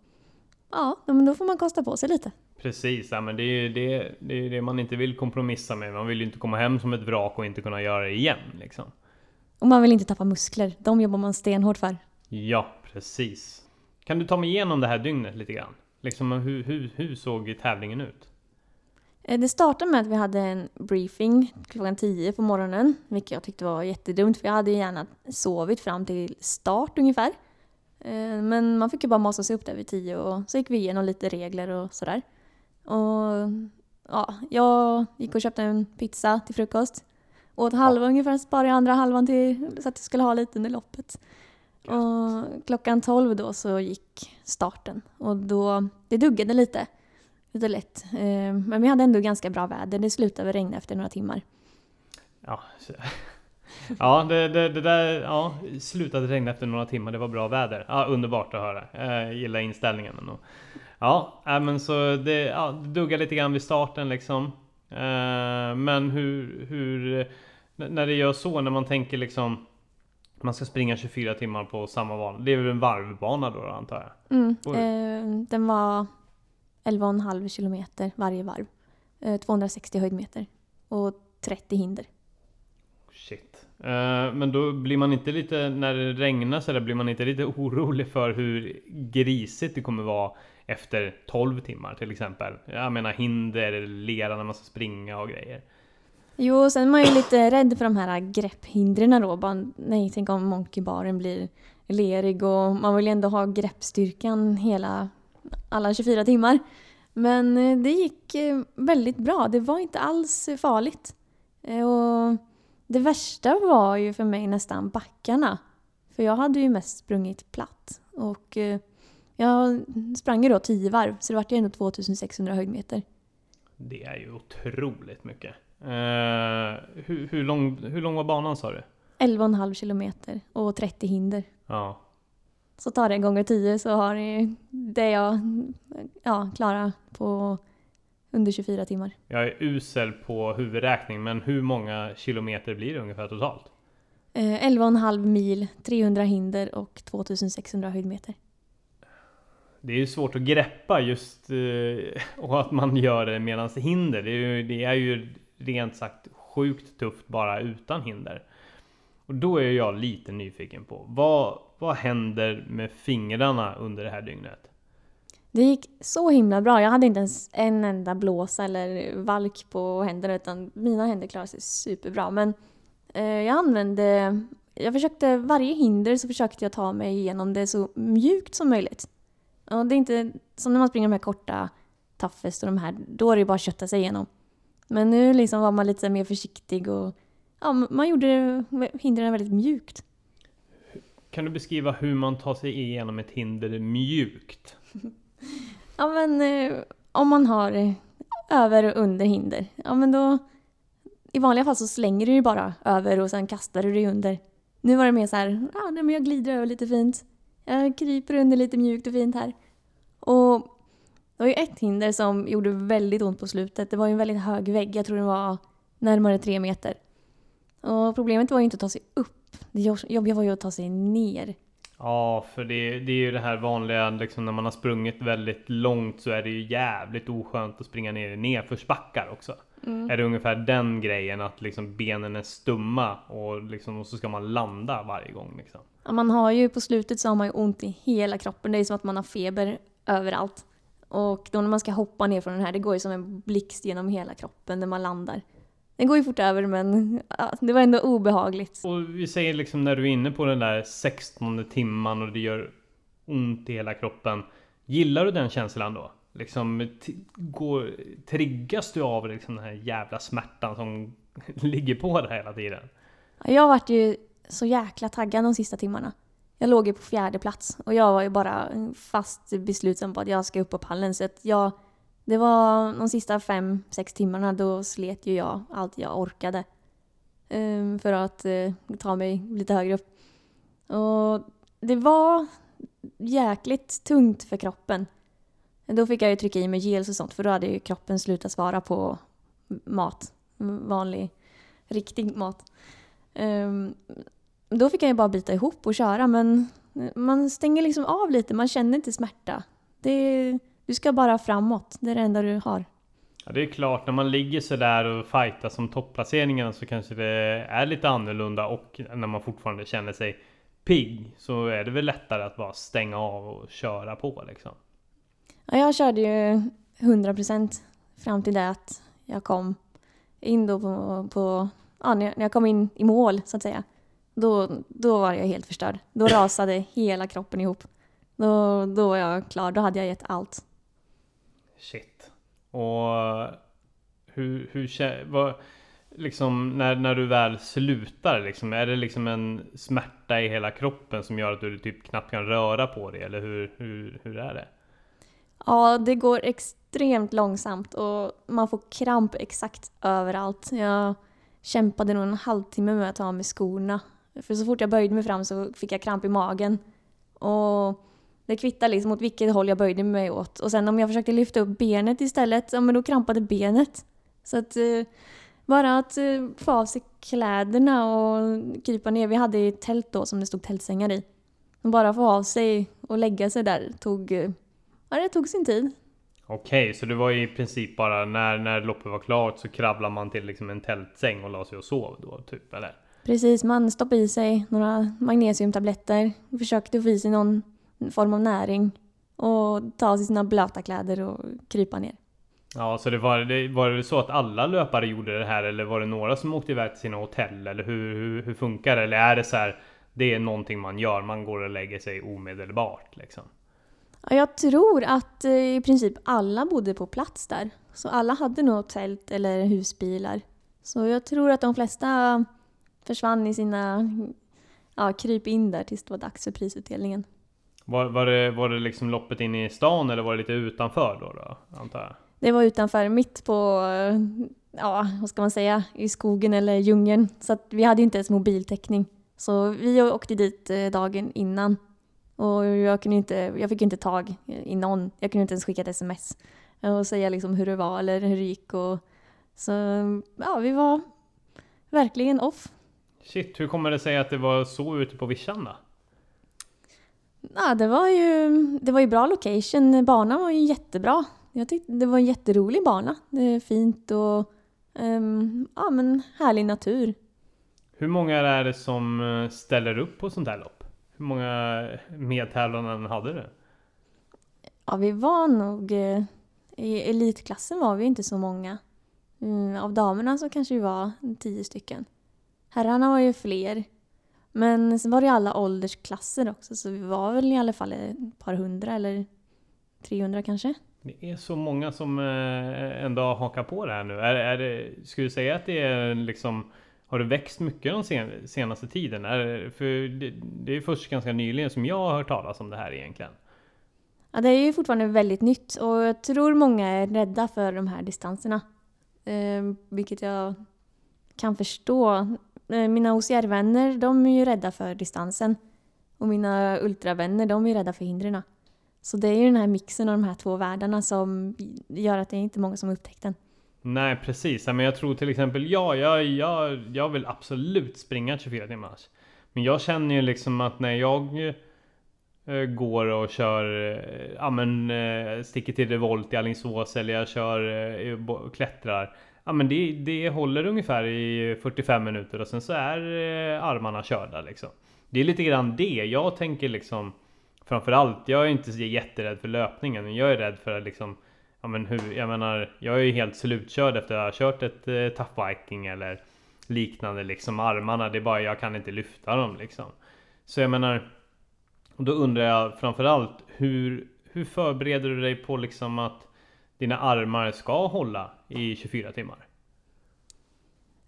ja, men då får man kosta på sig lite. Precis, ja, men det är ju det, det, är det man inte vill kompromissa med. Man vill ju inte komma hem som ett vrak och inte kunna göra det igen. Liksom. Och man vill inte tappa muskler. De jobbar man stenhårt för. Ja, precis. Kan du ta mig igenom det här dygnet lite grann? Liksom, hur, hur, hur såg tävlingen ut? Eh, det startade med att vi hade en briefing klockan 10 på morgonen, vilket jag tyckte var jättedumt för jag hade gärna sovit fram till start ungefär. Eh, men man fick ju bara masa sig upp där vid 10 och så gick vi igenom lite regler och sådär. Och ja, jag gick och köpte en pizza till frukost. Åt halva ungefär, sparade andra halvan till så att jag skulle ha lite under loppet. Och klockan 12 då så gick starten och då, det duggade lite. Lite lätt. Eh, men vi hade ändå ganska bra väder. Det slutade regna efter några timmar. Ja, ja det, det, det, där ja, slutade regna efter några timmar. Det var bra väder. Ja, underbart att höra. Jag gillar inställningen. Ändå. Ja, men så det, ja, det duggade lite grann vid starten liksom. Eh, men hur, hur när det gör så, när man tänker liksom man ska springa 24 timmar på samma bana. Det är väl en varvbana då antar jag? Mm, eh, den var 11,5 kilometer varje varv. Eh, 260 höjdmeter. Och 30 hinder. Shit. Eh, men då blir man inte lite, när det regnar så där, blir man inte lite orolig för hur grisigt det kommer vara efter 12 timmar till exempel? Jag menar hinder, lera när man ska springa och grejer. Jo, sen är man ju lite rädd för de här grepphindren då. Bara, nej, tänk om monkeybaren blir lerig och man vill ju ändå ha greppstyrkan hela, alla 24 timmar. Men eh, det gick eh, väldigt bra. Det var inte alls farligt. Eh, och det värsta var ju för mig nästan backarna. För jag hade ju mest sprungit platt. Och jag sprang ju då 10 varv, så det vart ju ändå 2600 höjdmeter. Det är ju otroligt mycket. Uh, hur, hur, lång, hur lång var banan sa du? 11,5 kilometer och 30 hinder. Ja. Så tar det en gånger 10 så har ni det jag ja, klara på under 24 timmar. Jag är usel på huvudräkning men hur många kilometer blir det ungefär totalt? Eh, 11,5 mil, 300 hinder och 2600 höjdmeter. Det är ju svårt att greppa just eh, och att man gör det medan hinder. Det är ju, det är ju rent sagt sjukt tufft bara utan hinder. Och då är jag lite nyfiken på vad, vad händer med fingrarna under det här dygnet? Det gick så himla bra. Jag hade inte ens en enda blåsa eller valk på händerna utan mina händer klarade sig superbra. Men eh, jag använde... Jag försökte, varje hinder så försökte jag ta mig igenom det så mjukt som möjligt. Och det är inte som när man springer de här korta Toughest och de här, då är det bara att kötta sig igenom. Men nu liksom var man lite mer försiktig och ja, man gjorde hindren väldigt mjukt. Kan du beskriva hur man tar sig igenom ett hinder mjukt? ja men eh, om man har eh, över och under hinder, ja men då i vanliga fall så slänger du ju bara över och sen kastar du dig under. Nu var det mer så här, ja men jag glider över lite fint. Jag kryper under lite mjukt och fint här. Och det var ju ett hinder som gjorde väldigt ont på slutet. Det var ju en väldigt hög vägg. Jag tror den var närmare tre meter. Och problemet var ju inte att ta sig upp. Det jobbiga var ju att ta sig ner. Ja, för det, det är ju det här vanliga liksom när man har sprungit väldigt långt så är det ju jävligt oskönt att springa ner i nedförsbackar också. Mm. Är det ungefär den grejen att liksom benen är stumma och, liksom, och så ska man landa varje gång liksom? Ja, man har ju på slutet så har man ju ont i hela kroppen. Det är som att man har feber överallt. Och då när man ska hoppa ner från den här, det går ju som en blixt genom hela kroppen när man landar. Den går ju fort över men ja, det var ändå obehagligt. Och vi säger liksom när du är inne på den där 16 timman och det gör ont i hela kroppen. Gillar du den känslan då? Liksom, går, triggas du av liksom den här jävla smärtan som ligger på dig hela tiden? Jag vart ju så jäkla taggad de sista timmarna. Jag låg ju på fjärde plats och jag var ju bara fast besluten på att jag ska upp på pallen. Så att jag, det var de sista fem, sex timmarna då slet ju jag allt jag orkade. Um, för att uh, ta mig lite högre upp. Och det var jäkligt tungt för kroppen. Då fick jag ju trycka i mig gels och sånt för då hade ju kroppen slutat svara på mat. Vanlig, riktig mat. Ehm, då fick jag ju bara bita ihop och köra men man stänger liksom av lite, man känner inte smärta. Det, du ska bara framåt, det är det enda du har. Ja, det är klart, när man ligger sådär och fightar som topplaceringarna så kanske det är lite annorlunda och när man fortfarande känner sig pigg så är det väl lättare att bara stänga av och köra på liksom. Ja, jag körde ju 100% fram till det att jag kom in då på, på ja, när, jag, när jag kom in i mål så att säga. Då, då var jag helt förstörd. Då rasade hela kroppen ihop. Då, då var jag klar, då hade jag gett allt. Shit. Och hur, hur vad, liksom när, när du väl slutar liksom, är det liksom en smärta i hela kroppen som gör att du typ knappt kan röra på dig eller hur, hur, hur är det? Ja, det går extremt långsamt och man får kramp exakt överallt. Jag kämpade nog en halvtimme med att ta av mig skorna. För så fort jag böjde mig fram så fick jag kramp i magen. Och det kvittar liksom åt vilket håll jag böjde mig åt. Och sen om jag försökte lyfta upp benet istället, ja men då krampade benet. Så att eh, bara att eh, få av sig kläderna och krypa ner. Vi hade ett tält då som det stod tältsängar i. Och bara få av sig och lägga sig där tog, eh, ja det tog sin tid. Okej, så det var i princip bara när, när loppet var klart så kravlade man till liksom en tältsäng och la sig och sov då, typ eller? Precis, man stoppade i sig några magnesiumtabletter, försökte få i sig någon form av näring och ta av sig sina blöta kläder och krypa ner. Ja, så det var, det, var det så att alla löpare gjorde det här eller var det några som åkte iväg till sina hotell eller hur, hur, hur funkar det? Eller är det så här, det är någonting man gör, man går och lägger sig omedelbart liksom? Ja, jag tror att eh, i princip alla bodde på plats där. Så alla hade nog tält eller husbilar. Så jag tror att de flesta försvann i sina, ja, kryp in där tills det var dags för prisutdelningen. Var, var, det, var det liksom loppet in i stan eller var det lite utanför då, då antar jag? Det var utanför, mitt på, ja vad ska man säga, i skogen eller djungeln. Så att vi hade inte ens mobiltäckning. Så vi åkte dit eh, dagen innan. Och jag, kunde inte, jag fick inte tag i någon. Jag kunde inte ens skicka ett sms och säga liksom hur det var eller hur det gick. Och, så ja, vi var verkligen off. Shit, hur kommer det sig att det var så ute på vischan då? Ja, det var ju, det var ju bra location. Banan var ju jättebra. Jag tyckte det var en jätterolig bana. Det är fint och um, ja, men härlig natur. Hur många är det som eh, ställer upp på sånt här lopp? Hur många medtävlande hade du? Ja, vi var nog... Eh, I elitklassen var vi inte så många. Mm, av damerna så kanske vi var tio stycken. Herrarna var ju fler. Men sen var det alla åldersklasser också så vi var väl i alla fall ett par hundra eller 300 kanske. Det är så många som eh, ändå hakar på det här nu. Är, är det, skulle du säga att det är liksom har det växt mycket den senaste tiden? Är, för det, det är först ganska nyligen som jag har hört talas om det här egentligen. Ja, det är ju fortfarande väldigt nytt och jag tror många är rädda för de här distanserna. Eh, vilket jag kan förstå. Eh, mina OCR-vänner, de är ju rädda för distansen. Och mina ultravänner, de är rädda för hindren. Så det är ju den här mixen av de här två världarna som gör att det är inte är många som upptäckt den. Nej precis, men jag tror till exempel ja, jag, jag, jag vill absolut springa 24 timmars. Men jag känner ju liksom att när jag eh, går och kör, eh, ja men sticker till revolt i Alingsås eller jag kör, äh, klättrar. Ja men det, det håller ungefär i 45 minuter och sen så är eh, armarna körda liksom. Det är lite grann det jag tänker liksom Framförallt, jag är inte jätterädd för löpningen. men Jag är rädd för att liksom Ja men hur, jag menar, jag är ju helt slutkörd efter att ha kört ett eh, Tough Viking eller liknande liksom. Armarna, det är bara jag kan inte lyfta dem liksom. Så jag menar, och då undrar jag framförallt hur, hur förbereder du dig på liksom att dina armar ska hålla i 24 timmar?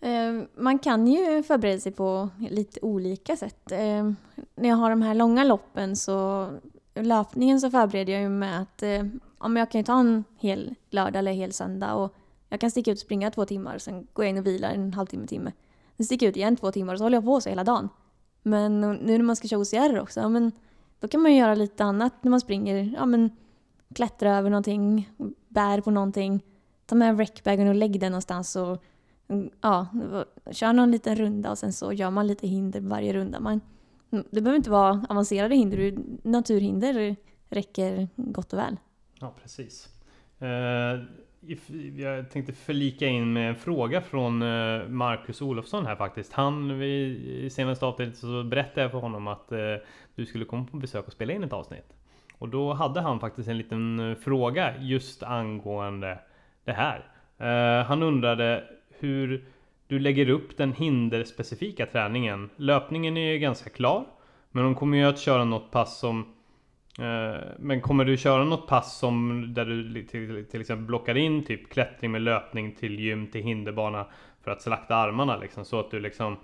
Ehm, man kan ju förbereda sig på lite olika sätt. Ehm, när jag har de här långa loppen så löpningen så förbereder jag ju med att eh, om jag kan ju ta en hel lördag eller hel söndag och jag kan sticka ut och springa två timmar, sen går jag in och vilar en halvtimme, timme. Sen sticker jag ut igen två timmar och så håller jag på så hela dagen. Men nu när man ska köra OCR också, ja, men då kan man ju göra lite annat när man springer. Ja, men klättra över någonting, bär på någonting, ta med recbagen och lägg den någonstans och mm, ja, kör någon liten runda och sen så gör man lite hinder varje runda. Man, mm, det behöver inte vara avancerade hinder, naturhinder räcker gott och väl. Ja, precis. Eh, jag tänkte förlika in med en fråga från eh, Marcus Olofsson här faktiskt. Han, i senaste avsnittet så berättade jag för honom att eh, du skulle komma på besök och spela in ett avsnitt. Och då hade han faktiskt en liten fråga just angående det här. Eh, han undrade hur du lägger upp den hinderspecifika träningen. Löpningen är ju ganska klar. Men de kommer ju att köra något pass som eh, men kommer du köra något pass som där du till, till exempel blockar in typ klättring med löpning till gym till hinderbana för att slakta armarna liksom så att du liksom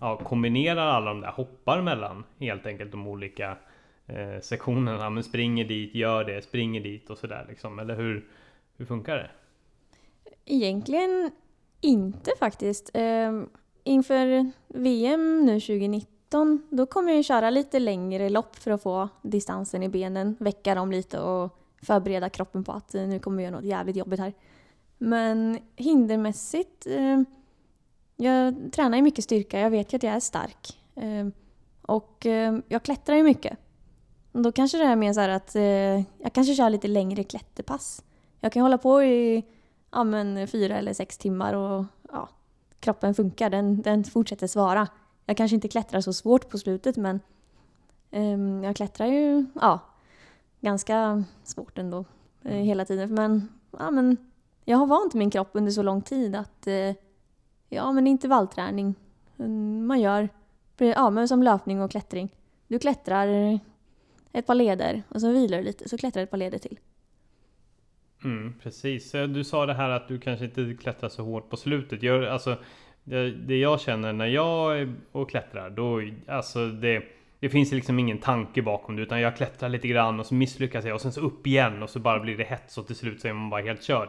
ja, kombinerar alla de där hoppar mellan helt enkelt de olika eh, sektionerna. Men springer dit, gör det, springer dit och sådär liksom. Eller hur, hur funkar det? Egentligen inte faktiskt. Ehm, inför VM nu 2019 då kommer jag köra lite längre lopp för att få distansen i benen, väcka dem lite och förbereda kroppen på att eh, nu kommer vi göra något jävligt jobbigt här. Men hindermässigt, ehm, jag tränar ju mycket styrka, jag vet ju att jag är stark. Ehm, och jag klättrar ju mycket. Då kanske det är mer så att eh, jag kanske kör lite längre klätterpass. Jag kan hålla på i ja, men fyra eller sex timmar och ja, kroppen funkar, den, den fortsätter svara. Jag kanske inte klättrar så svårt på slutet men um, jag klättrar ju ja, ganska svårt ändå uh, hela tiden. Men, ja, men jag har vant min kropp under så lång tid att uh, ja, men intervallträning um, man gör ja, men som löpning och klättring. Du klättrar ett par leder och så vilar du lite så klättrar du ett par leder till. Mm, precis. Eh, du sa det här att du kanske inte klättrar så hårt på slutet. Jag, alltså, det, det jag känner när jag är och klättrar, då, alltså det, det finns liksom ingen tanke bakom det utan jag klättrar lite grann och så misslyckas jag och sen så upp igen och så bara blir det hets och till slut så är man bara helt körd.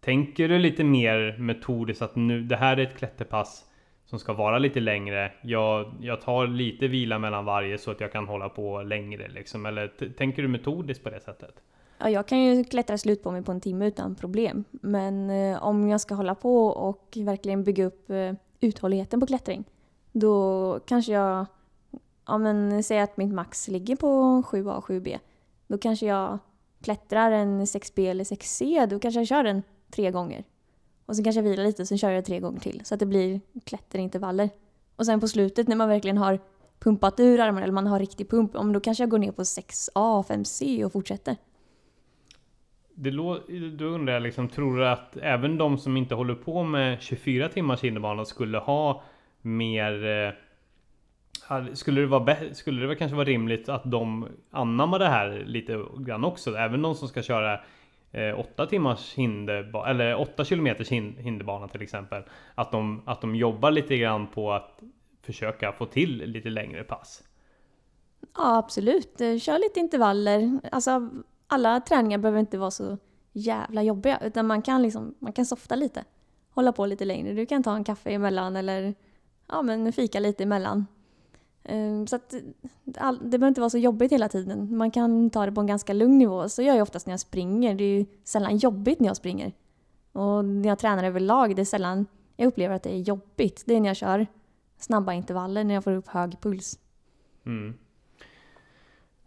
Tänker du lite mer metodiskt att nu, det här är ett klätterpass som ska vara lite längre. Jag, jag tar lite vila mellan varje så att jag kan hålla på längre liksom. Eller tänker du metodiskt på det sättet? Ja, jag kan ju klättra slut på mig på en timme utan problem. Men eh, om jag ska hålla på och verkligen bygga upp eh, uthålligheten på klättring, då kanske jag, ja men säg att mitt max ligger på 7A och 7B. Då kanske jag klättrar en 6B eller 6C, då kanske jag kör den tre gånger. Och sen kanske jag vilar lite och sen kör jag tre gånger till. Så att det blir klätterintervaller. Och sen på slutet när man verkligen har pumpat ur armarna, eller man har riktig pump, då kanske jag går ner på 6A, 5C och fortsätter. Det då undrar jag liksom, tror du att även de som inte håller på med 24 timmars hinderbana skulle ha mer eh, skulle det, vara skulle det kanske vara rimligt att de anammar det här lite grann också? Även de som ska köra eh, 8 timmars hinderbana, eller 8 kilometers hinderbana till exempel. Att de, att de jobbar lite grann på att försöka få till lite längre pass. Ja absolut, eh, kör lite intervaller. Alltså alla träningar behöver inte vara så jävla jobbiga utan man kan liksom, man kan softa lite. Hålla på lite längre. Du kan ta en kaffe emellan eller ja, men fika lite emellan. Ehm, så att det behöver inte vara så jobbigt hela tiden. Man kan ta det på en ganska lugn nivå. Så gör jag oftast när jag springer. Det är ju sällan jobbigt när jag springer. Och när jag tränar överlag, det är sällan jag upplever att det är jobbigt. Det är när jag kör snabba intervaller, när jag får upp hög puls. Mm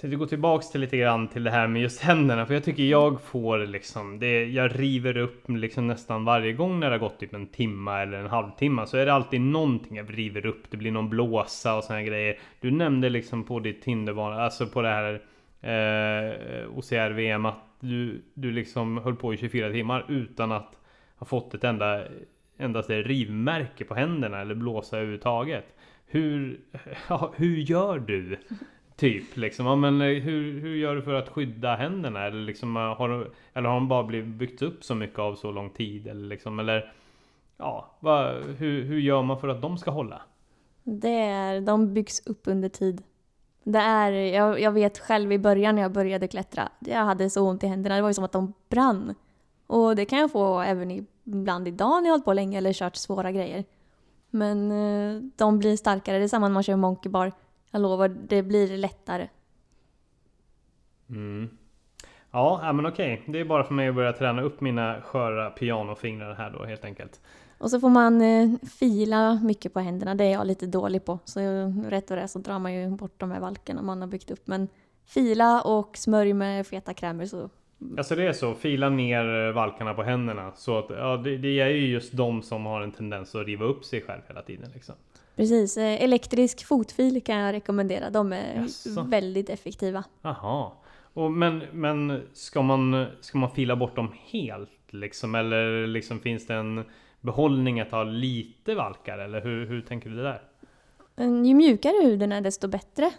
tänkte gå tillbaks till lite grann till det här med just händerna. För jag tycker jag får liksom, det, jag river upp liksom nästan varje gång när det har gått typ en timma eller en halvtimme. Så är det alltid någonting jag river upp. Det blir någon blåsa och såna grejer. Du nämnde liksom på ditt Tinderbana, alltså på det här eh, OCR-VM att du, du liksom höll på i 24 timmar utan att ha fått ett enda endast ett rivmärke på händerna eller blåsa överhuvudtaget. Hur, ja, hur gör du? Typ liksom, ja, men eh, hur, hur gör du för att skydda händerna? Eller, liksom, eh, har, du, eller har de bara blivit byggt upp så mycket av så lång tid? Eller, liksom, eller ja, va, hur, hur gör man för att de ska hålla? Det är, de byggs upp under tid. Det är, jag, jag vet själv i början när jag började klättra, jag hade så ont i händerna, det var ju som att de brann. Och det kan jag få även ibland idag när jag hållit på länge eller kört svåra grejer. Men eh, de blir starkare, det är samma när man kör monkey bar. Jag lovar, det blir lättare. Mm. Ja, men okej. Det är bara för mig att börja träna upp mina sköra pianofingrar här då helt enkelt. Och så får man eh, fila mycket på händerna, det är jag lite dålig på. Så rätt och det så drar man ju bort de här valkarna man har byggt upp. Men fila och smörj med feta krämer så Alltså det är så, fila ner valkarna på händerna. Så att, ja, det, det är ju just de som har en tendens att riva upp sig själv hela tiden. Liksom. Precis, eh, elektrisk fotfil kan jag rekommendera. De är Jaså. väldigt effektiva. Jaha. Och men, men ska man, ska man fila bort dem helt liksom? Eller liksom finns det en behållning att ha lite valkar? Eller hur, hur tänker du där? Ju mjukare huden är desto bättre.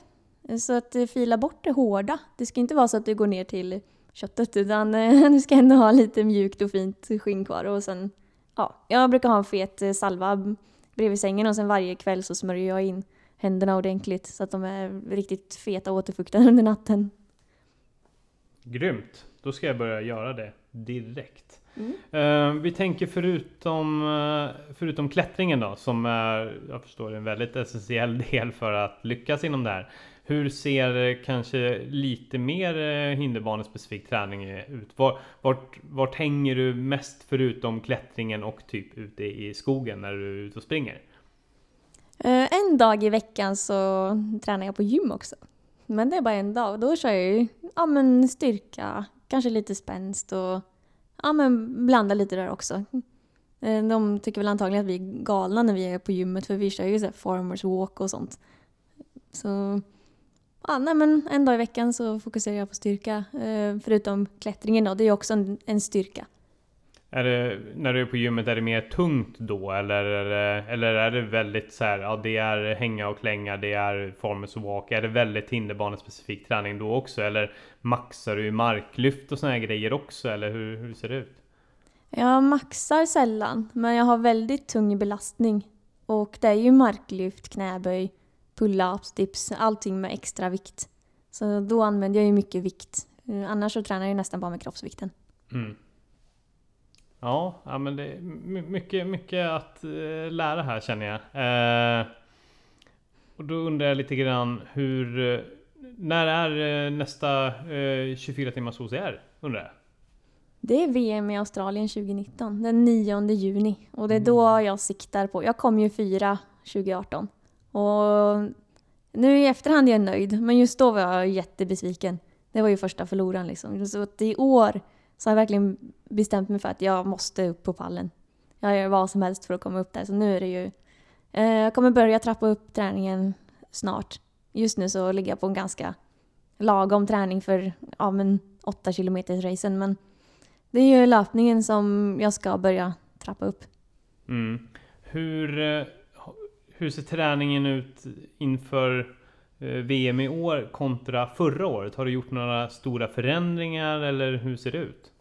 Så att eh, fila bort det hårda. Det ska inte vara så att du går ner till köttet utan eh, du ska ändå ha lite mjukt och fint skinn kvar. Och sen, ja, jag brukar ha en fet salva bredvid sängen och sen varje kväll så smörjer jag in händerna ordentligt så att de är riktigt feta och återfuktade under natten. Grymt! Då ska jag börja göra det direkt. Eh, vi tänker förutom, eh, förutom klättringen då, som är, jag förstår, en väldigt essentiell del för att lyckas inom det här. Hur ser eh, kanske lite mer eh, hinderbanespecifik träning eh, ut? Var, vart, vart hänger du mest förutom klättringen och typ ute i skogen när du är ute och springer? En dag i veckan så tränar jag på gym också. Men det är bara en dag. Då kör jag ju ja, men styrka, kanske lite spänst och ja, men blanda lite där också. De tycker väl antagligen att vi är galna när vi är på gymmet för vi kör ju så här farmers walk och sånt. Så ja, nej, men en dag i veckan så fokuserar jag på styrka. Eh, Förutom klättringen då, det är också en, en styrka. Är det, när du är på gymmet, är det mer tungt då? Eller, är det- eller är det väldigt så här, ja det är hänga och klänga, det är farmers walk. Är det väldigt hinderbanespecifik träning då också? Eller maxar du marklyft och såna här grejer också? Eller hur, hur ser det ut? Jag maxar sällan, men jag har väldigt tung belastning. Och det är ju marklyft, knäböj, pull-ups, dips, allting med extra vikt. Så då använder jag ju mycket vikt. Eh, Annars så tränar jag ju nästan bara med kroppsvikten. Mm. Ja, ja, men det är my- mycket, mycket att eh, lära här känner jag. Eh, och då undrar jag lite grann hur... eh, När är nästa eh, 24 timmars OCR? Undrar jag. Det är VM i Australien 2019, den 9 juni. Och det är då jag siktar på. Jag kom ju fyra 2018. Och nu i efterhand är jag nöjd, men just då var jag jättebesviken. Det var ju första förloraren liksom. Så att i år så har jag verkligen bestämt mig för att jag måste upp på pallen. Jag gör vad som helst för att komma upp där. Så nu är det ju... Eh, jag kommer börja trappa upp träningen snart. Just nu så ligger jag på en ganska lagom träning för ja, men 8 km racen men det är ju löpningen som jag ska börja trappa upp. Mm. Hur, eh, hur ser träningen ut inför eh, VM i år kontra förra året? Har du gjort några stora förändringar eller hur ser det ut?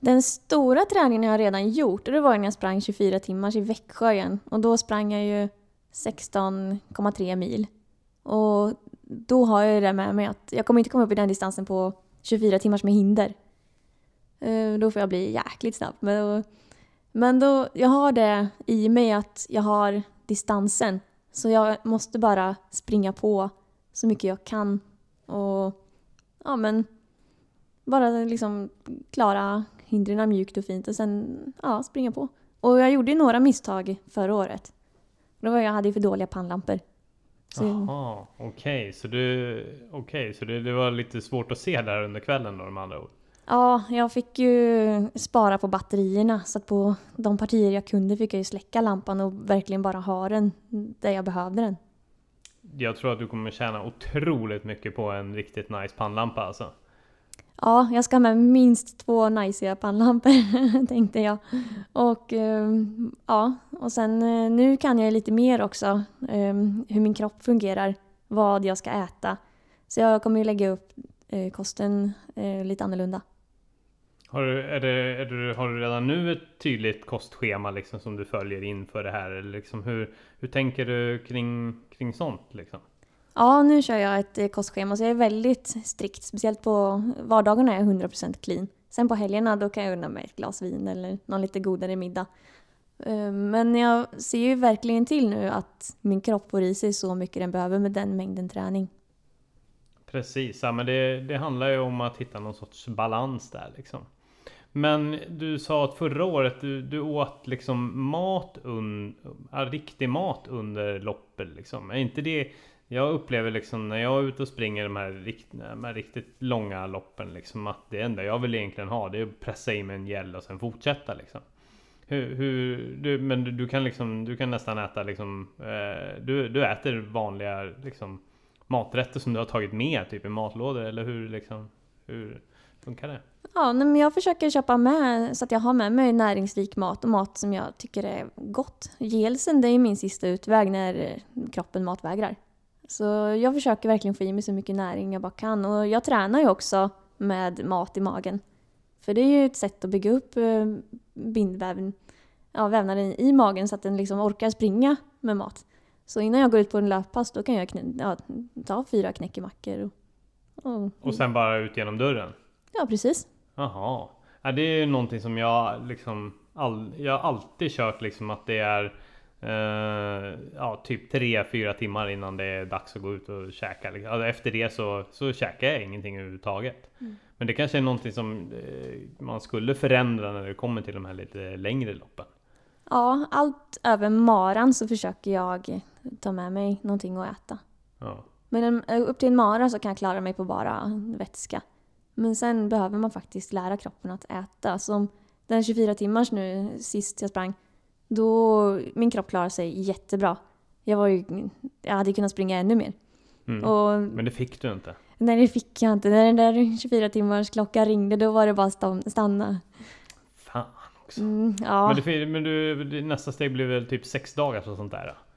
Den stora träningen har jag redan gjort och det var när jag sprang 24 timmars i Växjö igen. Och då sprang jag ju 16,3 mil. Och då har jag ju det med mig att jag kommer inte komma upp i den distansen på 24 timmars med hinder. Eh, då får jag bli jäkligt snabb. Men då, men då, jag har det i mig att jag har distansen. Så jag måste bara springa på så mycket jag kan. Och ja men bara liksom klara hindren mjukt och fint och sen ja, springa på. Och jag gjorde ju några misstag förra året. Då var jag hade ju för dåliga pannlampor. Så, Jaha, okej. Så, du, okej, så det, det var lite svårt att se där under kvällen då med andra ord? Ja, jag fick ju spara på batterierna så att på de partier jag kunde fick jag ju släcka lampan och verkligen bara ha den där jag behövde den. Jag tror att du kommer tjäna otroligt mycket på en riktigt nice pannlampa alltså. Ja, jag ska ha med minst två najsiga pannlampor tänkte jag. Och ehm, ja, och sen eh, nu kan jag lite mer också ehm, hur min kropp fungerar, vad jag ska äta. Så jag kommer ju lägga upp eh, kosten eh, lite annorlunda. Har du, är det, är du, har du redan nu ett tydligt kostschema liksom som du följer inför det här? Eller liksom hur, hur tänker du kring, kring sånt liksom? Ja, nu kör jag ett eh, kostschema så jag är väldigt strikt. Speciellt på vardagarna är jag 100% clean. Sen på helgerna då kan jag unna mig ett glas vin eller någon lite godare middag. Eh, Men jag ser ju verkligen till nu att min kropp får i sig så mycket den behöver med den mängden träning. Precis, ja, men det, det handlar ju om att hitta någon sorts balans där liksom. Men du sa att förra året du, du åt liksom mat, un, riktig mat under loppet liksom. Är inte det jag upplever liksom när jag är ute och springer de här, rikt, de här riktigt långa loppen liksom att det enda jag vill egentligen ha det är att pressa i mig en gel och sen fortsätta liksom. Hur, hur du, men du, du, kan liksom, du kan nästan äta liksom, eh, du, du äter vanliga liksom maträtter som du har tagit med typ i matlådor eller hur liksom, hur funkar det? Ja, men jag försöker köpa med så att jag har med mig näringsrik mat och mat som jag tycker är gott. Gelsen det är min sista utväg när kroppen matvägrar. Så jag försöker verkligen få i mig så mycket näring jag bara kan. Och jag tränar ju också med mat i magen. För det är ju ett sätt att bygga upp eh, bindväven, ja, vävnaden i magen så att den liksom orkar springa med mat. Så innan jag går ut på en löppass då kan jag ja, ta fyra knäckemackor. Och, och, och sen bara ut genom dörren? Ja, precis. Jaha. Ja, det är ju någonting som jag liksom all, Jag har alltid kört liksom att det är Uh, ja, typ 3-4 timmar innan det är dags att gå ut och käka. Liksom. Alltså efter det så, så käkar jag ingenting överhuvudtaget. Mm. Men det kanske är någonting som uh, man skulle förändra när det kommer till de här lite längre loppen. Ja, allt över maran så försöker jag ta med mig någonting att äta. Ja. Men upp till en mara så kan jag klara mig på bara vätska. Men sen behöver man faktiskt lära kroppen att äta. Som den 24 timmars nu sist jag sprang då, min kropp klarade sig jättebra. Jag, var ju, jag hade kunnat springa ännu mer. Mm. Och, men det fick du inte? Nej, det fick jag inte. När den där 24 timmars klockan ringde, då var det bara att stanna. Fan också. Mm, ja. Men, det, men du, nästa steg blir väl typ sex dagar och sånt där? Då?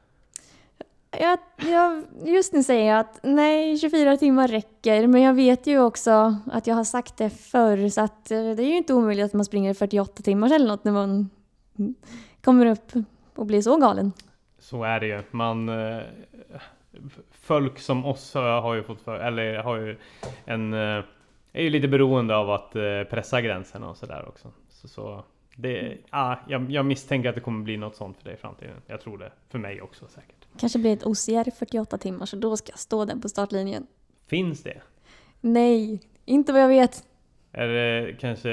Jag, jag, just nu säger jag att nej, 24 timmar räcker. Men jag vet ju också att jag har sagt det förr. Så att eh, det är ju inte omöjligt att man springer 48 timmar eller något när man kommer upp och blir så galen. Så är det ju. Man, eh, folk som oss har ju fått för, eller har ju en, eh, är ju lite beroende av att pressa gränserna och sådär också. Så, så det, ah, jag, jag, misstänker att det kommer bli något sånt för dig i framtiden. Jag tror det. För mig också säkert. Kanske blir ett OCR 48 timmar så då ska jag stå den på startlinjen. Finns det? Nej, inte vad jag vet. Är det kanske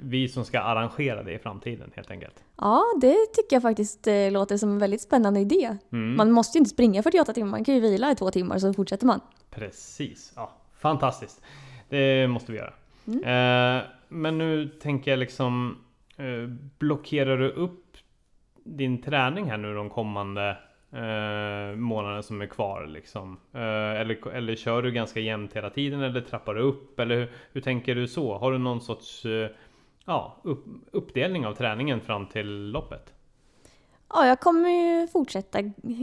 vi som ska arrangera det i framtiden helt enkelt? Ja, det tycker jag faktiskt eh, låter som en väldigt spännande idé. Mm. Man måste ju inte springa 48 timmar, man kan ju vila i två timmar så fortsätter man. Precis, ja, fantastiskt. Det måste vi göra. Mm. Eh, men nu tänker jag liksom, eh, blockerar du upp din träning här nu de kommande eh, månaden som är kvar liksom? Eh, eller, eller kör du ganska jämnt hela tiden eller trappar du upp? Eller hur, hur tänker du så? Har du någon sorts eh, ja, upp, uppdelning av träningen fram till loppet? Ja, jag kommer ju fortsätta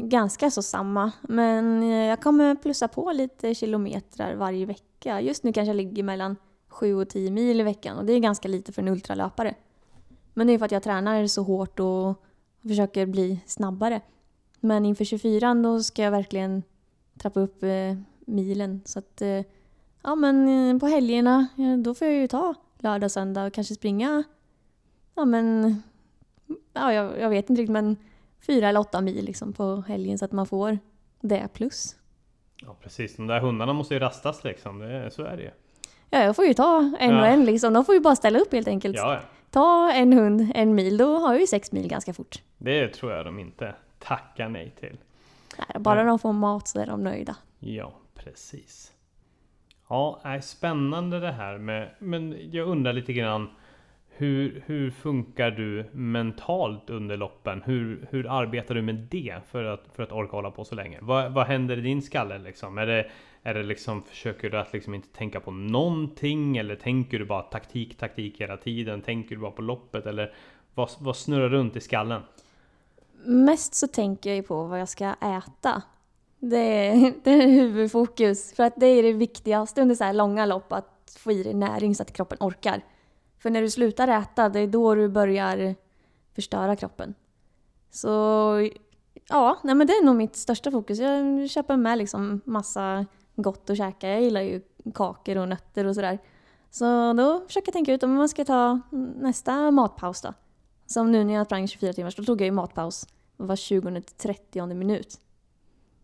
ganska så samma. Men jag kommer plussa på lite kilometrar varje vecka. Just nu kanske jag ligger mellan 7 och 10 mil i veckan och det är ganska lite för en ultralöpare. Men det är för att jag tränar så hårt och försöker bli snabbare. Men inför 24 då ska jag verkligen trappa upp eh, milen. Så att, eh, ja men eh, på helgerna, då får jag ju ta lördag, söndag och kanske springa, ja men, ja jag, jag vet inte riktigt men fyra eller åtta mil liksom på helgen så att man får det plus. Ja precis, de där hundarna måste ju rastas liksom, det, så är det ju. Ja, jag får ju ta en ja. och en liksom. De får ju bara ställa upp helt enkelt. Ja. Ta en hund en mil, då har jag ju sex mil ganska fort. Det tror jag de inte tackar nej till. Nej, bara de får mat så är de nöjda. Ja, precis. Ja, är spännande det här med, men jag undrar lite grann hur, hur funkar du mentalt under loppen? Hur, hur arbetar du med det för att, för att orka hålla på så länge? Vad, vad händer i din skalle liksom? Är det, är det liksom, försöker du att liksom inte tänka på någonting? Eller tänker du bara taktik, taktik hela tiden? Tänker du bara på loppet? Eller vad, vad snurrar runt i skallen? Mest så tänker jag ju på vad jag ska äta. Det är, det är huvudfokus. För att det är det viktigaste under så här långa lopp, att få i dig näring så att kroppen orkar. För när du slutar äta, det är då du börjar förstöra kroppen. Så ja, nej men det är nog mitt största fokus. Jag köper med liksom massa gott att käka. Jag gillar ju kakor och nötter och sådär. Så då försöker jag tänka ut om man ska ta nästa matpaus då. Som nu när jag sprang 24 timmar, då tog jag ju matpaus var 20-30 minut.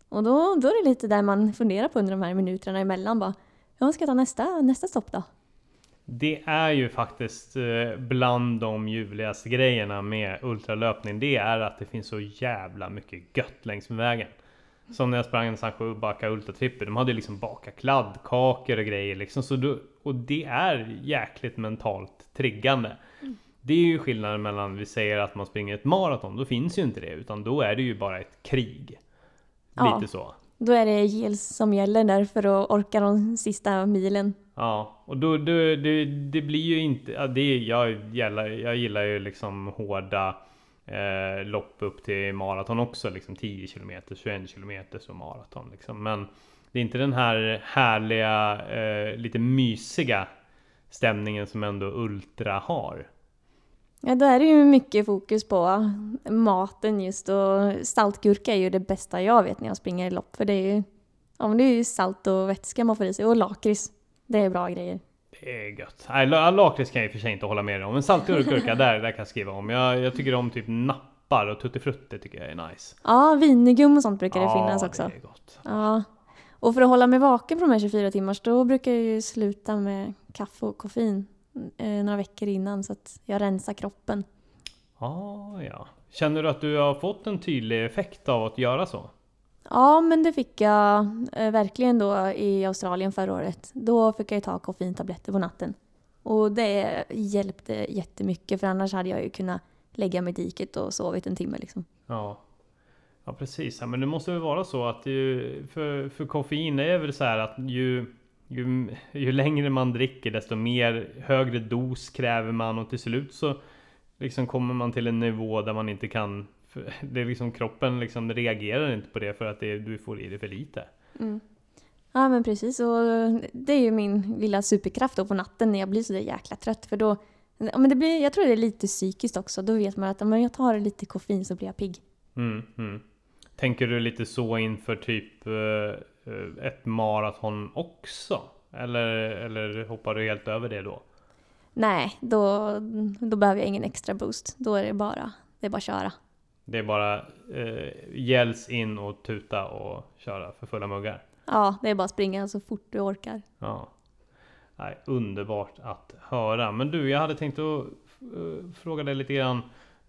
Och då, då är det lite där man funderar på under de här minuterna emellan bara, ja, ska jag ta nästa, nästa stopp då? Det är ju faktiskt eh, bland de ljuvligaste grejerna med ultralöpning. Det är att det finns så jävla mycket gött längs med vägen. Som när jag sprang en Sancho Backa Ultratrippel. De hade liksom bakat kladdkakor och grejer liksom. Så du, och det är jäkligt mentalt triggande. Det är ju skillnaden mellan vi säger att man springer ett maraton. Då finns ju inte det. Utan då är det ju bara ett krig. Ja. Lite så. Då är det gels som gäller där för att orka de sista milen. Ja, och då, då det, det blir ju inte... Ja, det, jag, gillar, jag gillar ju liksom hårda eh, lopp upp till maraton också. Liksom 10 km, 21 km och maraton. Liksom. Men det är inte den här härliga, eh, lite mysiga stämningen som ändå Ultra har. Ja, då är det ju mycket fokus på maten just och saltgurka är ju det bästa jag vet när jag springer i lopp. För det är ju, ja, men det är ju salt och vätska man får i sig och lakrits. Det är bra grejer. Det är gött. Nej, la- lakrits kan jag i och för sig inte hålla med om. Men saltgurka, där, där kan jag skriva om. Jag, jag tycker om typ nappar och tuttifrutti tycker jag är nice. Ja, vinegum och sånt brukar det Ja, finnas också. det är gott. Ja. Och för att hålla mig vaken på de här 24 timmars då brukar jag ju sluta med kaffe och koffein några veckor innan så att jag rensar kroppen. Ah, ja. Känner du att du har fått en tydlig effekt av att göra så? Ja, men det fick jag eh, verkligen då i Australien förra året. Då fick jag ju ta koffeintabletter på natten. Och det hjälpte jättemycket för annars hade jag ju kunnat lägga mig i diket och sovit en timme liksom. Ja. Ja precis, ja, men det måste väl vara så att ju, för, för koffein är väl så här att ju, ju, ju längre man dricker desto mer högre dos kräver man och till slut så liksom kommer man till en nivå där man inte kan det är liksom kroppen liksom reagerar inte på det för att det, du får i dig för lite. Mm. Ja men precis, och det är ju min lilla superkraft då på natten när jag blir så där jäkla trött. För då, ja, men det blir, jag tror det är lite psykiskt också. Då vet man att om jag tar lite koffein så blir jag pigg. Mm, mm. Tänker du lite så inför typ eh, ett maraton också? Eller, eller hoppar du helt över det då? Nej, då, då behöver jag ingen extra boost. Då är det bara, det är bara att köra. Det är bara eh, gälls in och tuta och köra för fulla muggar. Ja, det är bara att springa så fort du orkar. Ja. Nej, underbart att höra. Men du, jag hade tänkt att eh, fråga dig lite grann.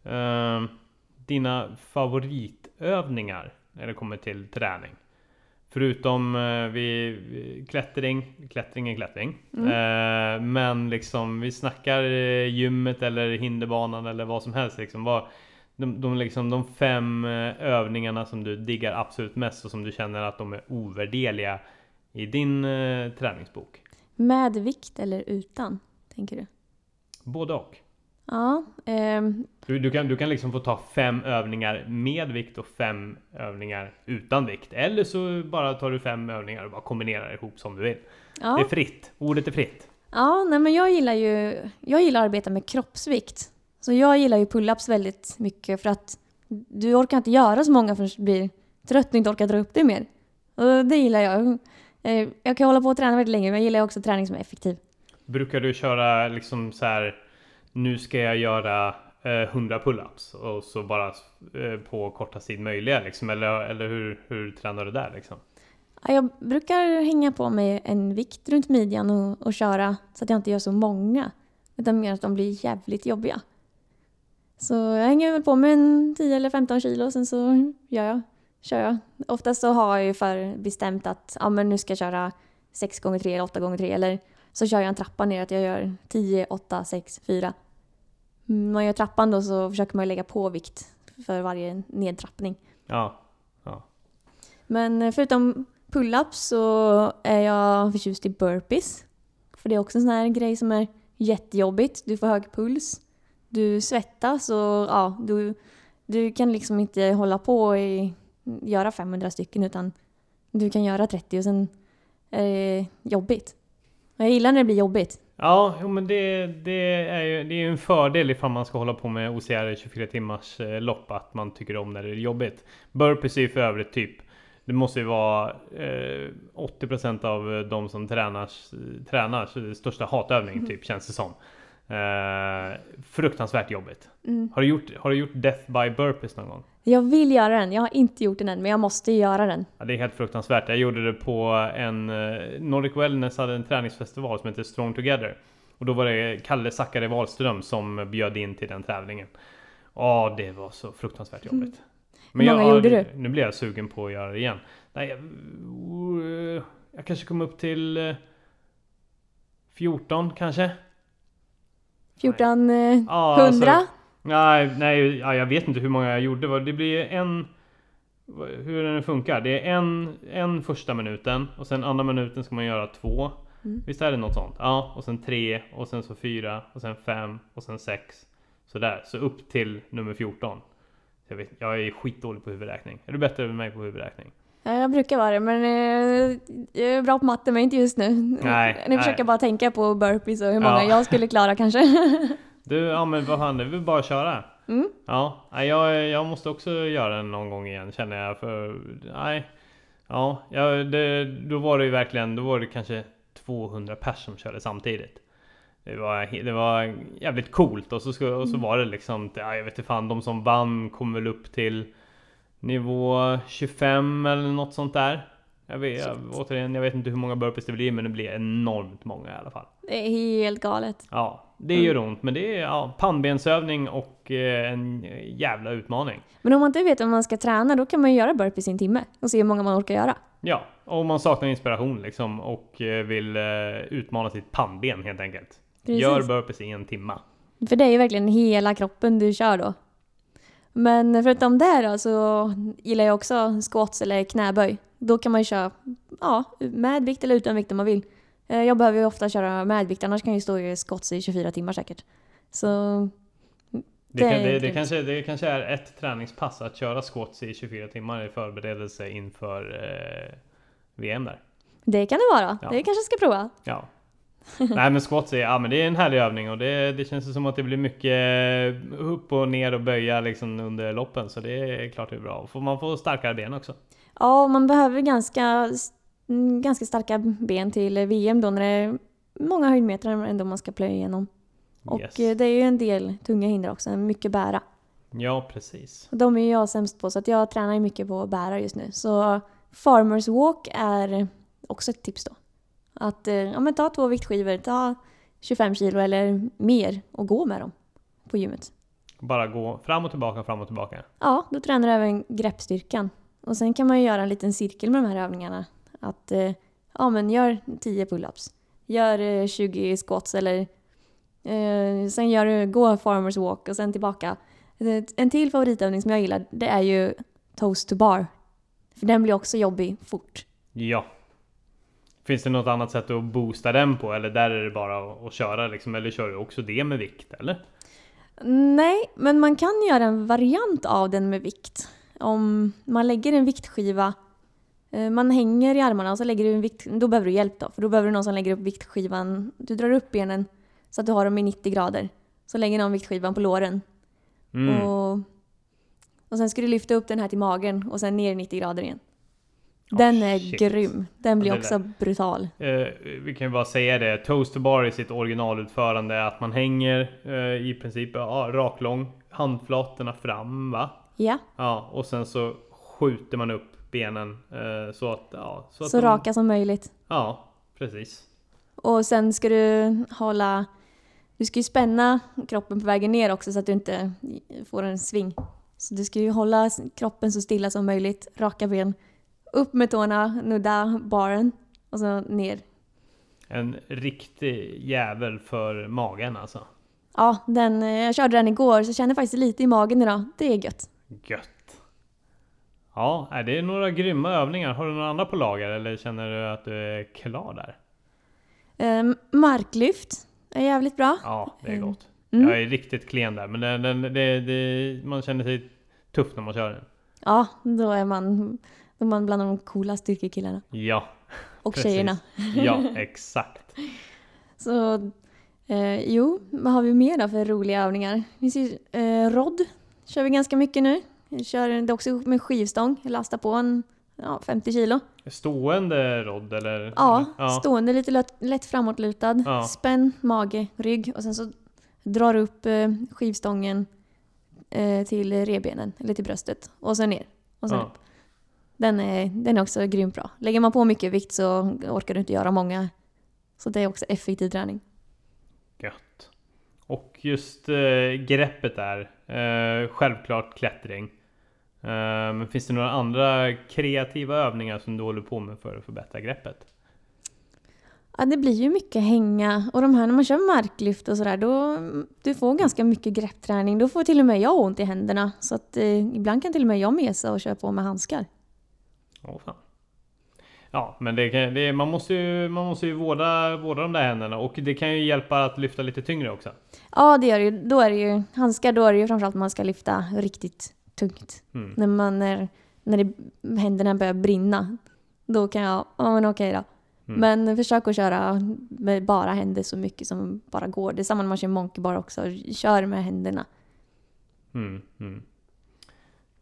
Eh, dina favoritövningar när det kommer till träning. Förutom eh, vi, klättring, klättring är klättring. Eh, men liksom vi snackar eh, gymmet eller hinderbanan eller vad som helst. Liksom, vad, de, de, liksom, de fem eh, övningarna som du diggar absolut mest och som du känner att de är ovärderliga i din eh, träningsbok. Med vikt eller utan, tänker du? Både och. Ja, ehm, Du, du, kan, du kan liksom få ta fem övningar med vikt och fem övningar utan vikt. Eller så bara tar du fem övningar och bara kombinerar ihop som du vill. Det är ja. fritt. Ordet är fritt. ja nej, men jag gillar ju jag gillar att arbeta med kroppsvikt. Så jag gillar ju pull-ups väldigt mycket för att du orkar inte göra så många förrän du blir trött och inte orkar dra upp dig mer. Och det gillar jag. Eh, Jag kan hålla på och träna väldigt länge men jag gillar också träning som är effektiv. Brukar du köra liksom så här. Nu ska jag göra eh, 100 pull-ups och så bara eh, på kortast tid möjliga liksom. Eller, eller hur, hur tränar du där liksom? Jag brukar hänga på mig en vikt runt midjan och, och köra så att jag inte gör så många. Utan mer att de blir jävligt jobbiga. Så jag hänger väl på med en 10 eller 15 kilo och sen så gör jag, kör jag. Oftast så har jag ju för bestämt att ja, men nu ska jag köra 6 gånger 3 eller 8 gånger 3 eller så kör jag en trappa ner att jag gör 10, 8, 6, 4. Mm, man gör trappan då så försöker man lägga på vikt för varje nedtrappning. Ja. Men eh, förutom pull-ups så är jag förtjust i burpees. För det är också en sån här grej som är jättejobbigt. Du får hög puls, du svettas och ja, du, du kan liksom inte hålla på och göra 500 stycken utan du kan göra 30 och sen är det jobbigt. Och Jag gillar när det blir jobbigt. Ja, jo, men det, det är ju det är en fördel ifall man ska hålla på med OCR 24 timmars eh, lopp att man tycker om när det är jobbigt. Burpees är ju för övrigt typ det måste ju vara eh, 80% av de som tränar, tränar så det är största hatövning typ känns det som. Eh, fruktansvärt jobbigt. Mm. Har du, gjort, har du gjort Death by Burpees någon gång? Jag vill göra den. Jag har inte gjort den än men jag måste göra den. Ja, det är helt fruktansvärt. Jag gjorde det på en... eh, Nordic Wellness hade en träningsfestival som heter Strong Together. Och då var det Kalle Zackari Wahlström som bjöd in till den tävlingen. Ja, det var så fruktansvärt jobbigt. Hur många jag, gjorde du? Nu blir jag sugen på att göra det igen. Nej, jag, jag kanske kom upp till eh, 14 kanske? 14 eh, Ja, 100? alltså- Nej, nej ja, jag vet inte hur många jag gjorde. Det blir en... Hur den funkar. Det är en, en första minuten och sen andra minuten ska man göra två. Mm. Visst är det något sånt? Ja, och sen tre och sen så fyra och sen fem och sen sex. Sådär, så upp till nummer 14. Jag, vet, jag är skitdålig på huvudräkning. Är du bättre än mig på huvudräkning? Ja, jag brukar vara det, men eh, jag är bra på matte, men inte just nu. Nej, Nu försöker nej. jag bara tänka på burpees och hur många Ja. jag skulle klara kanske. Du, ja men vad fan, det är väl bara att köra. Mm. Ja, jag, jag måste också göra den någon gång igen känner jag. För nej, ja, ja det, då var det ju verkligen, då var det kanske 200 pers som körde samtidigt. Det var, det var jävligt coolt och så, och så Mm. var det liksom, ja, jag vet inte fan, de som vann kom väl upp till nivå 25 eller något sånt där. Jag vet, jag, återigen, jag vet inte hur många burpees det blir men det blir enormt många i alla fall. Det är helt galet. Ja, det gör ont men det är ja, pannbensövning och eh, en jävla utmaning. Men om man inte vet om man ska träna, då kan man ju göra burpees i en timme och se hur många man orkar göra. Ja, och man saknar inspiration liksom och eh, vill eh, utmana sitt pannben helt enkelt. Precis. Gör burpees i en timma. För det är ju verkligen hela kroppen du kör då. Men förutom det då så gillar jag också squats eller knäböj. Då kan man ju köra ja, med vikt eller utan vikt om man vill. Eh, Jag behöver ju ofta köra med vikt, annars kan jag ju stå i squats i 24 timmar säkert. Så Det, Det kan, det, det, kanske, det kanske är ett träningspass att köra squats i 24 timmar i förberedelse inför eh, VM där. det kan det vara. Ja. Det kanske ska prova. Ja. Nej men squats är, ja, men det är en härlig övning och det, det känns som att det blir mycket upp och ner och böja liksom under loppen så det är klart det är bra. Får man får starkare ben också. Ja, man behöver ganska, mm, ganska starka ben till VM då när det är många höjdmeter ändå man ska plöja igenom. Och Yes. eh, det är ju en del tunga hinder också, mycket bära. Ja precis. Och de är ju jag sämst på så att jag tränar ju mycket på att bära just nu. Så Farmers Walk är också ett tips då. Att eh, ja, men ta två viktskivor, ta 25 kilo eller mer och gå med dem på gymmet. Bara gå fram och tillbaka, fram och tillbaka. Ja, då tränar du även greppstyrkan. Och sen kan man ju göra en liten cirkel med de här övningarna. Att eh, ja, men gör 10 pull-ups. Gör eh, 20 squats eller eh, sen gör du, gå farmers walk och sen tillbaka. Eh, En till favoritövning som jag gillar det är ju toast to bar. För den blir också jobbig fort. Ja. Finns det något annat sätt att boosta den på? Eller där är det bara att, att köra liksom? Eller kör du också det med vikt? Eller? Nej, men man kan göra en variant av den med vikt. Om man lägger en viktskiva, eh, man hänger i armarna och så lägger du en vikt, då behöver du hjälp då, för då behöver du någon som lägger upp viktskivan. Du drar upp benen så att du har dem i 90 grader. Så lägger någon viktskivan på låren. Mm. Och, och sen ska du lyfta upp den här till magen och sen ner i 90 grader igen. Den Oh, är shit. grym. Den blir också brutal. Eh, vi kan ju bara säga det. Toast to bar i sitt originalutförande är att man hänger eh, i princip ja, raklång. Handflatorna fram va? Ja, Ja, och sen så skjuter man upp benen eh, så att... Ja, så, att så de, raka som möjligt. Ja, precis. Och sen ska du hålla... Du ska ju spänna kroppen på vägen ner också så att du inte får en sving. Så du ska ju hålla kroppen så stilla som möjligt, raka ben. Upp med tårna, nudda baren och så ner. En riktig jävel för magen alltså. Ja, den, eh, jag körde den igår så jag känner faktiskt lite i magen idag. Det är gött. Gött. Ja, är det är några grymma övningar. Har du några andra på lager eller känner du att du är klar där? Ehm, marklyft är jävligt bra. Ja, det är Mm. gott. Mm. Jag är riktigt klen där, men den, den, det, det, man känner sig tuff när man kör den. Ja, då är man, då är man bland de coola styrkekillarna. Ja, Och Precis. tjejerna. ja exakt. Så eh, jo, vad har vi mer då för roliga övningar? Finns ju eh, rodd, kör vi ganska mycket nu. Jag kör det också med skivstång, lastar på en ja, 50 kilo. Stående rodd eller? Ja, ja. stående lite lätt, lätt framåtlutad. Ja. Spänn mage, rygg och sen så drar du upp eh, skivstången eh, till revbenen, eller till bröstet. Och sen ner. Och sen Ja. upp. Den är, den är också grymt bra. Lägger man på mycket vikt så orkar du inte göra många. Så det är också effektiv träning. Och just eh, greppet där. Eh, självklart klättring. Eh, men finns det några andra kreativa övningar som du håller på med för att förbättra greppet? Ja, det blir ju mycket hänga och de här när man kör marklyft och sådär då du får ganska mycket greppträning. Då får till och med jag ont i händerna så att eh, ibland kan till och med jag mesa och köra på med handskar. Åh fan. Ja, men det kan, det, man måste ju, man måste ju vårda, vårda de där händerna och det kan ju hjälpa att lyfta lite tyngre också. Ja, det gör ju. Då är det ju handskar, då är det ju framförallt man ska lyfta riktigt tungt. Mm. När, man är, när det, händerna börjar brinna. Då kan jag, ja men okej då. Mm. Men försök att köra med bara händer så mycket som bara går. Det är samma när man kör monkeybar också. Kör med händerna. Mm, mm.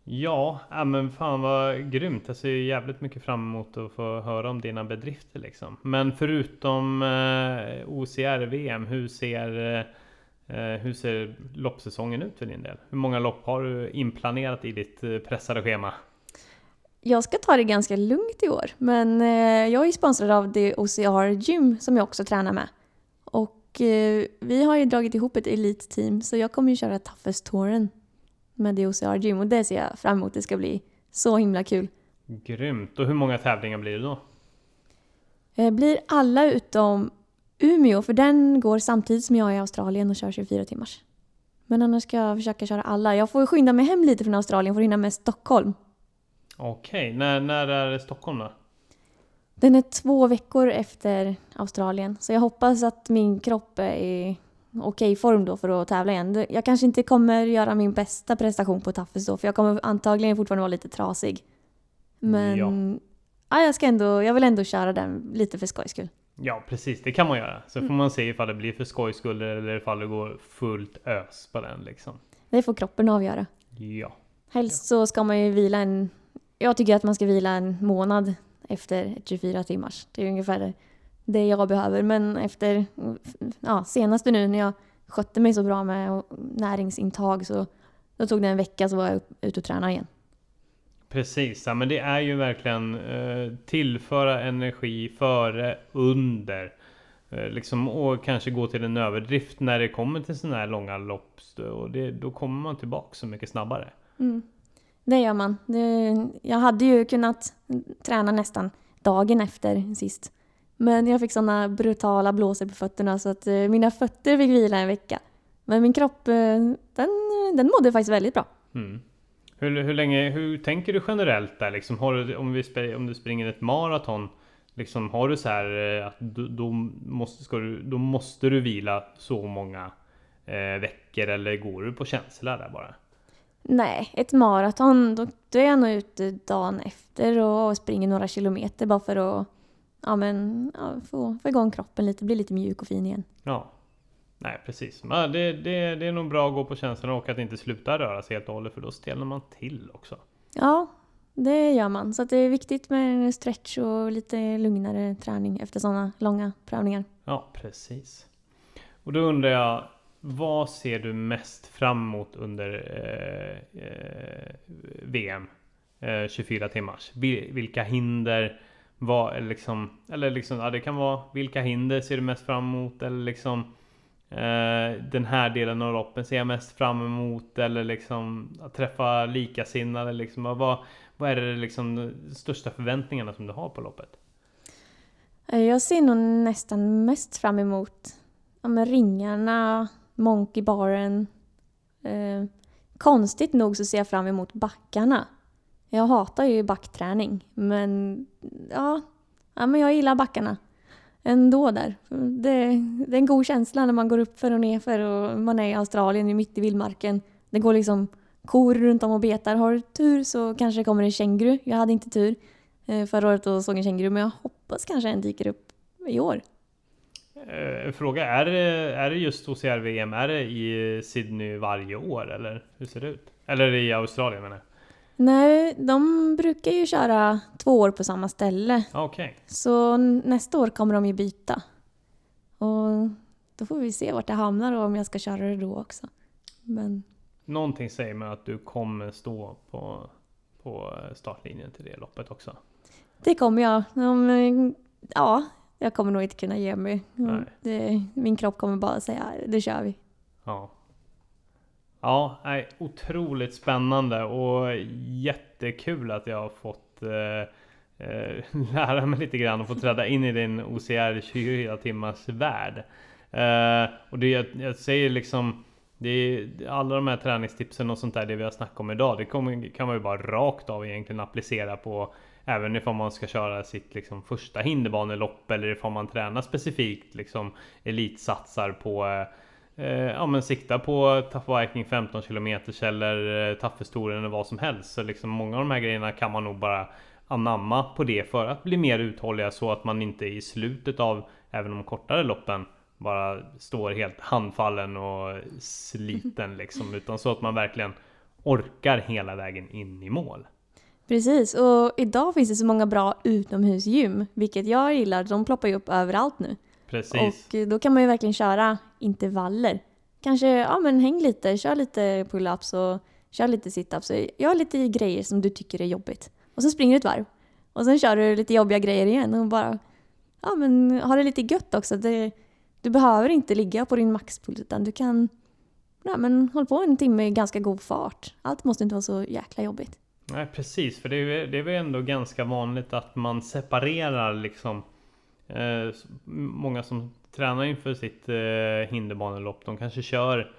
Ja, äh men fan vad grymt. Jag ser jävligt mycket fram emot att få höra om dina bedrifter liksom. Men förutom eh, OCR-VM, hur ser, eh, hur ser loppsäsongen ut för din del? Hur många lopp har du inplanerat i ditt eh, pressade schema? Jag ska ta det ganska lugnt i år. Men eh, jag är sponsrad av det OCR Gym som jag också tränar med. Och eh, vi har ju dragit ihop ett elitteam så jag kommer ju köra Toughest Touren med det OCR Gym och det ser jag fram emot. Det ska bli så himla kul. Grymt! Och hur många tävlingar blir det då? Eh, blir alla utom Umeå, för den går samtidigt som jag är i Australien och kör 24 timmars. Men annars ska jag försöka köra alla. Jag får skynda mig hem lite från Australien för att hinna med Stockholm. Okej, när, när är Stockholm då? Den är två veckor efter Australien, så jag hoppas att min kropp är okej form då för att tävla igen. Det- Jag kanske inte kommer göra min bästa prestation på Toughest då, för jag kommer antagligen fortfarande vara lite trasig. Men Ja. ja. jag, ska ändå, jag vill ändå köra den lite för skojs skull. Ja precis, det kan man göra. Så får man se ifall det blir för skojs skull eller ifall det går fullt ös på den liksom. Det får kroppen avgöra. Ja. Helst så ska man ju vila en... Jag tycker att man ska vila en månad efter ett 24 timmars. Det är ungefär det, jag behöver. Men efter ja, senaste nu när jag skötte mig så bra med näringsintag så då tog det en vecka så var jag ute och tränade igen. Precis, ja, men det är ju verkligen eh, tillföra energi före, under. Eh, liksom, och kanske gå till en överdrift när det kommer till sådana här långa lopp. Och det, då kommer man tillbaka så mycket snabbare. Mm. Det gör man. Det, jag hade ju kunnat träna nästan dagen efter sist. Men jag fick såna brutala blåsor på fötterna så att eh, mina fötter fick vila en vecka. Men min kropp, eh, den, den mådde faktiskt väldigt bra. Mm. Hur, hur länge, hur tänker du generellt där liksom? Har du, om, vi, om du springer ett maraton Liksom har du så här eh, att du, då, måste, du, då måste du vila så många eh, veckor eller går du på känsla där bara? Nej, ett maraton, då, då är jag nog ute dagen efter och springer några kilometer bara för att ja, men, ja, få, få igång kroppen lite, bli lite mjuk och fin igen. Ja. Nej precis. Men det, det, det är nog bra att gå på känslan och att inte sluta röra sig helt och hållet för då stelnar man till också. Ja, det gör man. Så det är viktigt med stretch och lite lugnare träning efter sådana långa prövningar. Ja precis. Och då undrar jag Vad ser du mest fram emot under eh, eh, VM? Eh, 24 timmars. Vil- Vilka hinder? Vad är liksom, eller liksom, ja, det kan vara vilka hinder ser du mest fram emot? Eller liksom eh, den här delen av loppen ser jag mest fram emot? Eller liksom att träffa likasinnade liksom. Vad, vad är det liksom de största förväntningarna som du har på loppet? Eh, jag ser nog nästan mest fram emot ja, men ringarna, monkeybaren. Eh, konstigt nog så ser jag fram emot backarna. Jag hatar ju backträning, men ja, ja men jag gillar backarna ändå där. Det, det är en god känsla när man går upp för och ner för och man är i Australien, mitt i vildmarken. Det går liksom kor runt om och betar. Har du tur så kanske det kommer en känguru. Jag hade inte tur eh, förra året och såg en känguru, men jag hoppas kanske en dyker upp i år. Eh, fråga, är det, är det just OCR-VM? Är det i Sydney varje år eller hur ser det ut? Eller i Australien menar jag? Nej, de brukar ju köra två år på samma ställe. Ah, Okej. Så nästa år kommer de ju byta. Och då får vi se vart det hamnar och om jag ska köra det då också. Men Någonting säger mig att du kommer stå på, på startlinjen till det loppet också. det kommer jag. Ja, jag kommer nog inte kunna ge mig. Det, min kropp kommer bara säga det kör vi. Ja. Ja, nej, otroligt spännande och jättekul att jag har fått eh, eh, lära mig lite grann och få träda in i din OCR 24 timmars värld. Eh, och det jag, jag säger liksom det är, alla de här träningstipsen och sånt där, det vi har snackat om idag, det kommer, kan man ju bara rakt av egentligen applicera på Även ifall man ska köra sitt liksom, första hinderbanelopp eller ifall man tränar specifikt liksom elitsatsar på eh, eh, Ja men sikta på Tough Viking 15 km eller eh, Taffestoren eller vad som helst. Så liksom många av de här grejerna kan man nog bara anamma på det för att bli mer uthålliga så att man inte i slutet av även de kortare loppen bara står helt handfallen och sliten liksom. Utan så att man verkligen orkar hela vägen in i mål. Precis, och idag finns det så många bra utomhusgym, vilket jag gillar. De ploppar ju upp överallt nu. Precis. Och då kan man ju verkligen köra intervaller. Kanske, ja men häng lite, kör lite pull-ups och kör lite sit-ups. Gör lite grejer som du tycker är jobbigt. Och så springer du ett varv. Och sen kör du lite jobbiga grejer igen och bara, ja men ha det lite gött också. Det, du behöver inte ligga på din maxpuls utan du kan, ja men håll på en timme i ganska god fart. Allt måste inte vara så jäkla jobbigt. Nej precis, för det är, det är väl ändå ganska vanligt att man separerar liksom eh, Många som tränar inför sitt eh, hinderbanelopp, de kanske kör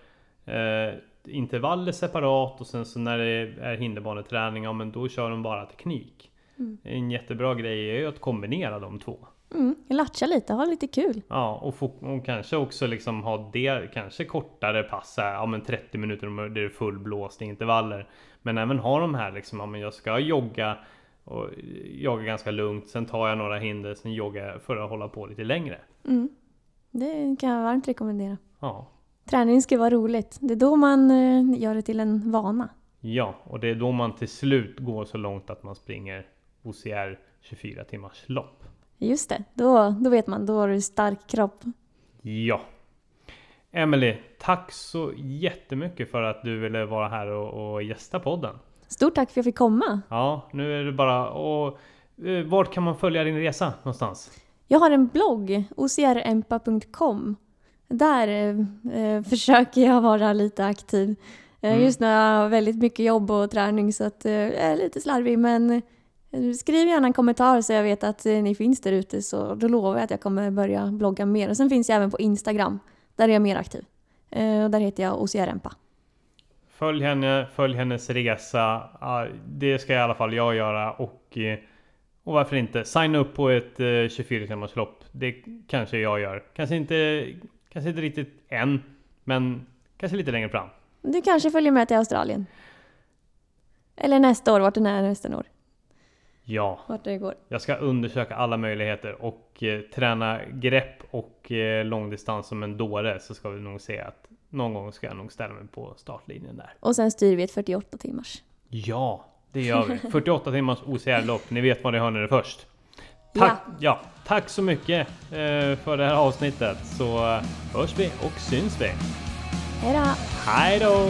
eh, intervaller separat och sen så när det är hinderbaneträning, ja men då kör de bara teknik. Mm. En jättebra grej är ju att kombinera de två. Mm, latcha lite, ha lite kul. Ja, och, få, och kanske också liksom ha det, kanske kortare pass här, ja men 30 minuter det är fullblåst intervaller. Men även ha de här liksom, ja men jag ska jogga och jogga ganska lugnt, sen tar jag några hinder, sen joggar jag för att hålla på lite längre. Mm. Det kan jag varmt rekommendera. Ja. Träning ska vara roligt. Det är då man eh, gör det till en vana. Ja, och det är då man till slut går så långt att man springer OCR 24 timmars lopp. Just det, då, då vet man, då har du stark kropp. Ja. Emelie, tack så jättemycket för att du ville vara här och, och gästa podden. Stort tack för att jag fick komma. Ja, nu är det bara och eh, Vart kan man följa din resa någonstans? Jag har en blogg, ocrempa.com. Där eh, försöker jag vara lite aktiv. Eh, mm. Just nu har jag väldigt mycket jobb och träning så att, eh, jag är lite slarvig men Skriv gärna en kommentar så jag vet att eh, ni finns där ute så då lovar jag att jag kommer börja blogga mer. Och sen finns jag även på Instagram. Där är jag mer aktiv. Eh, och där heter jag Osiarempa. Följ henne, följ hennes resa. Det ska i alla fall jag göra och, eh, och varför inte? Signa upp på ett 24 timmars lopp. Det kanske jag gör. Kanske inte, kanske inte riktigt än, men kanske lite längre fram. Du kanske följer med till Australien? Eller nästa år, vart det är nästa år? Ja. Vart det går. Jag ska undersöka alla möjligheter och eh, träna grepp och eh, långdistans som en dåre så ska vi nog se att någon gång ska jag nog ställa mig på startlinjen där. Och sen styr vi ett 48 timmars. Ja, det gör vi. 48 timmars OCR-lopp. Ni vet vad ni hör när det först. Tack, ja. ja. tack så mycket eh, för det här avsnittet så eh, hörs vi och syns vi. Hej då! Hej då!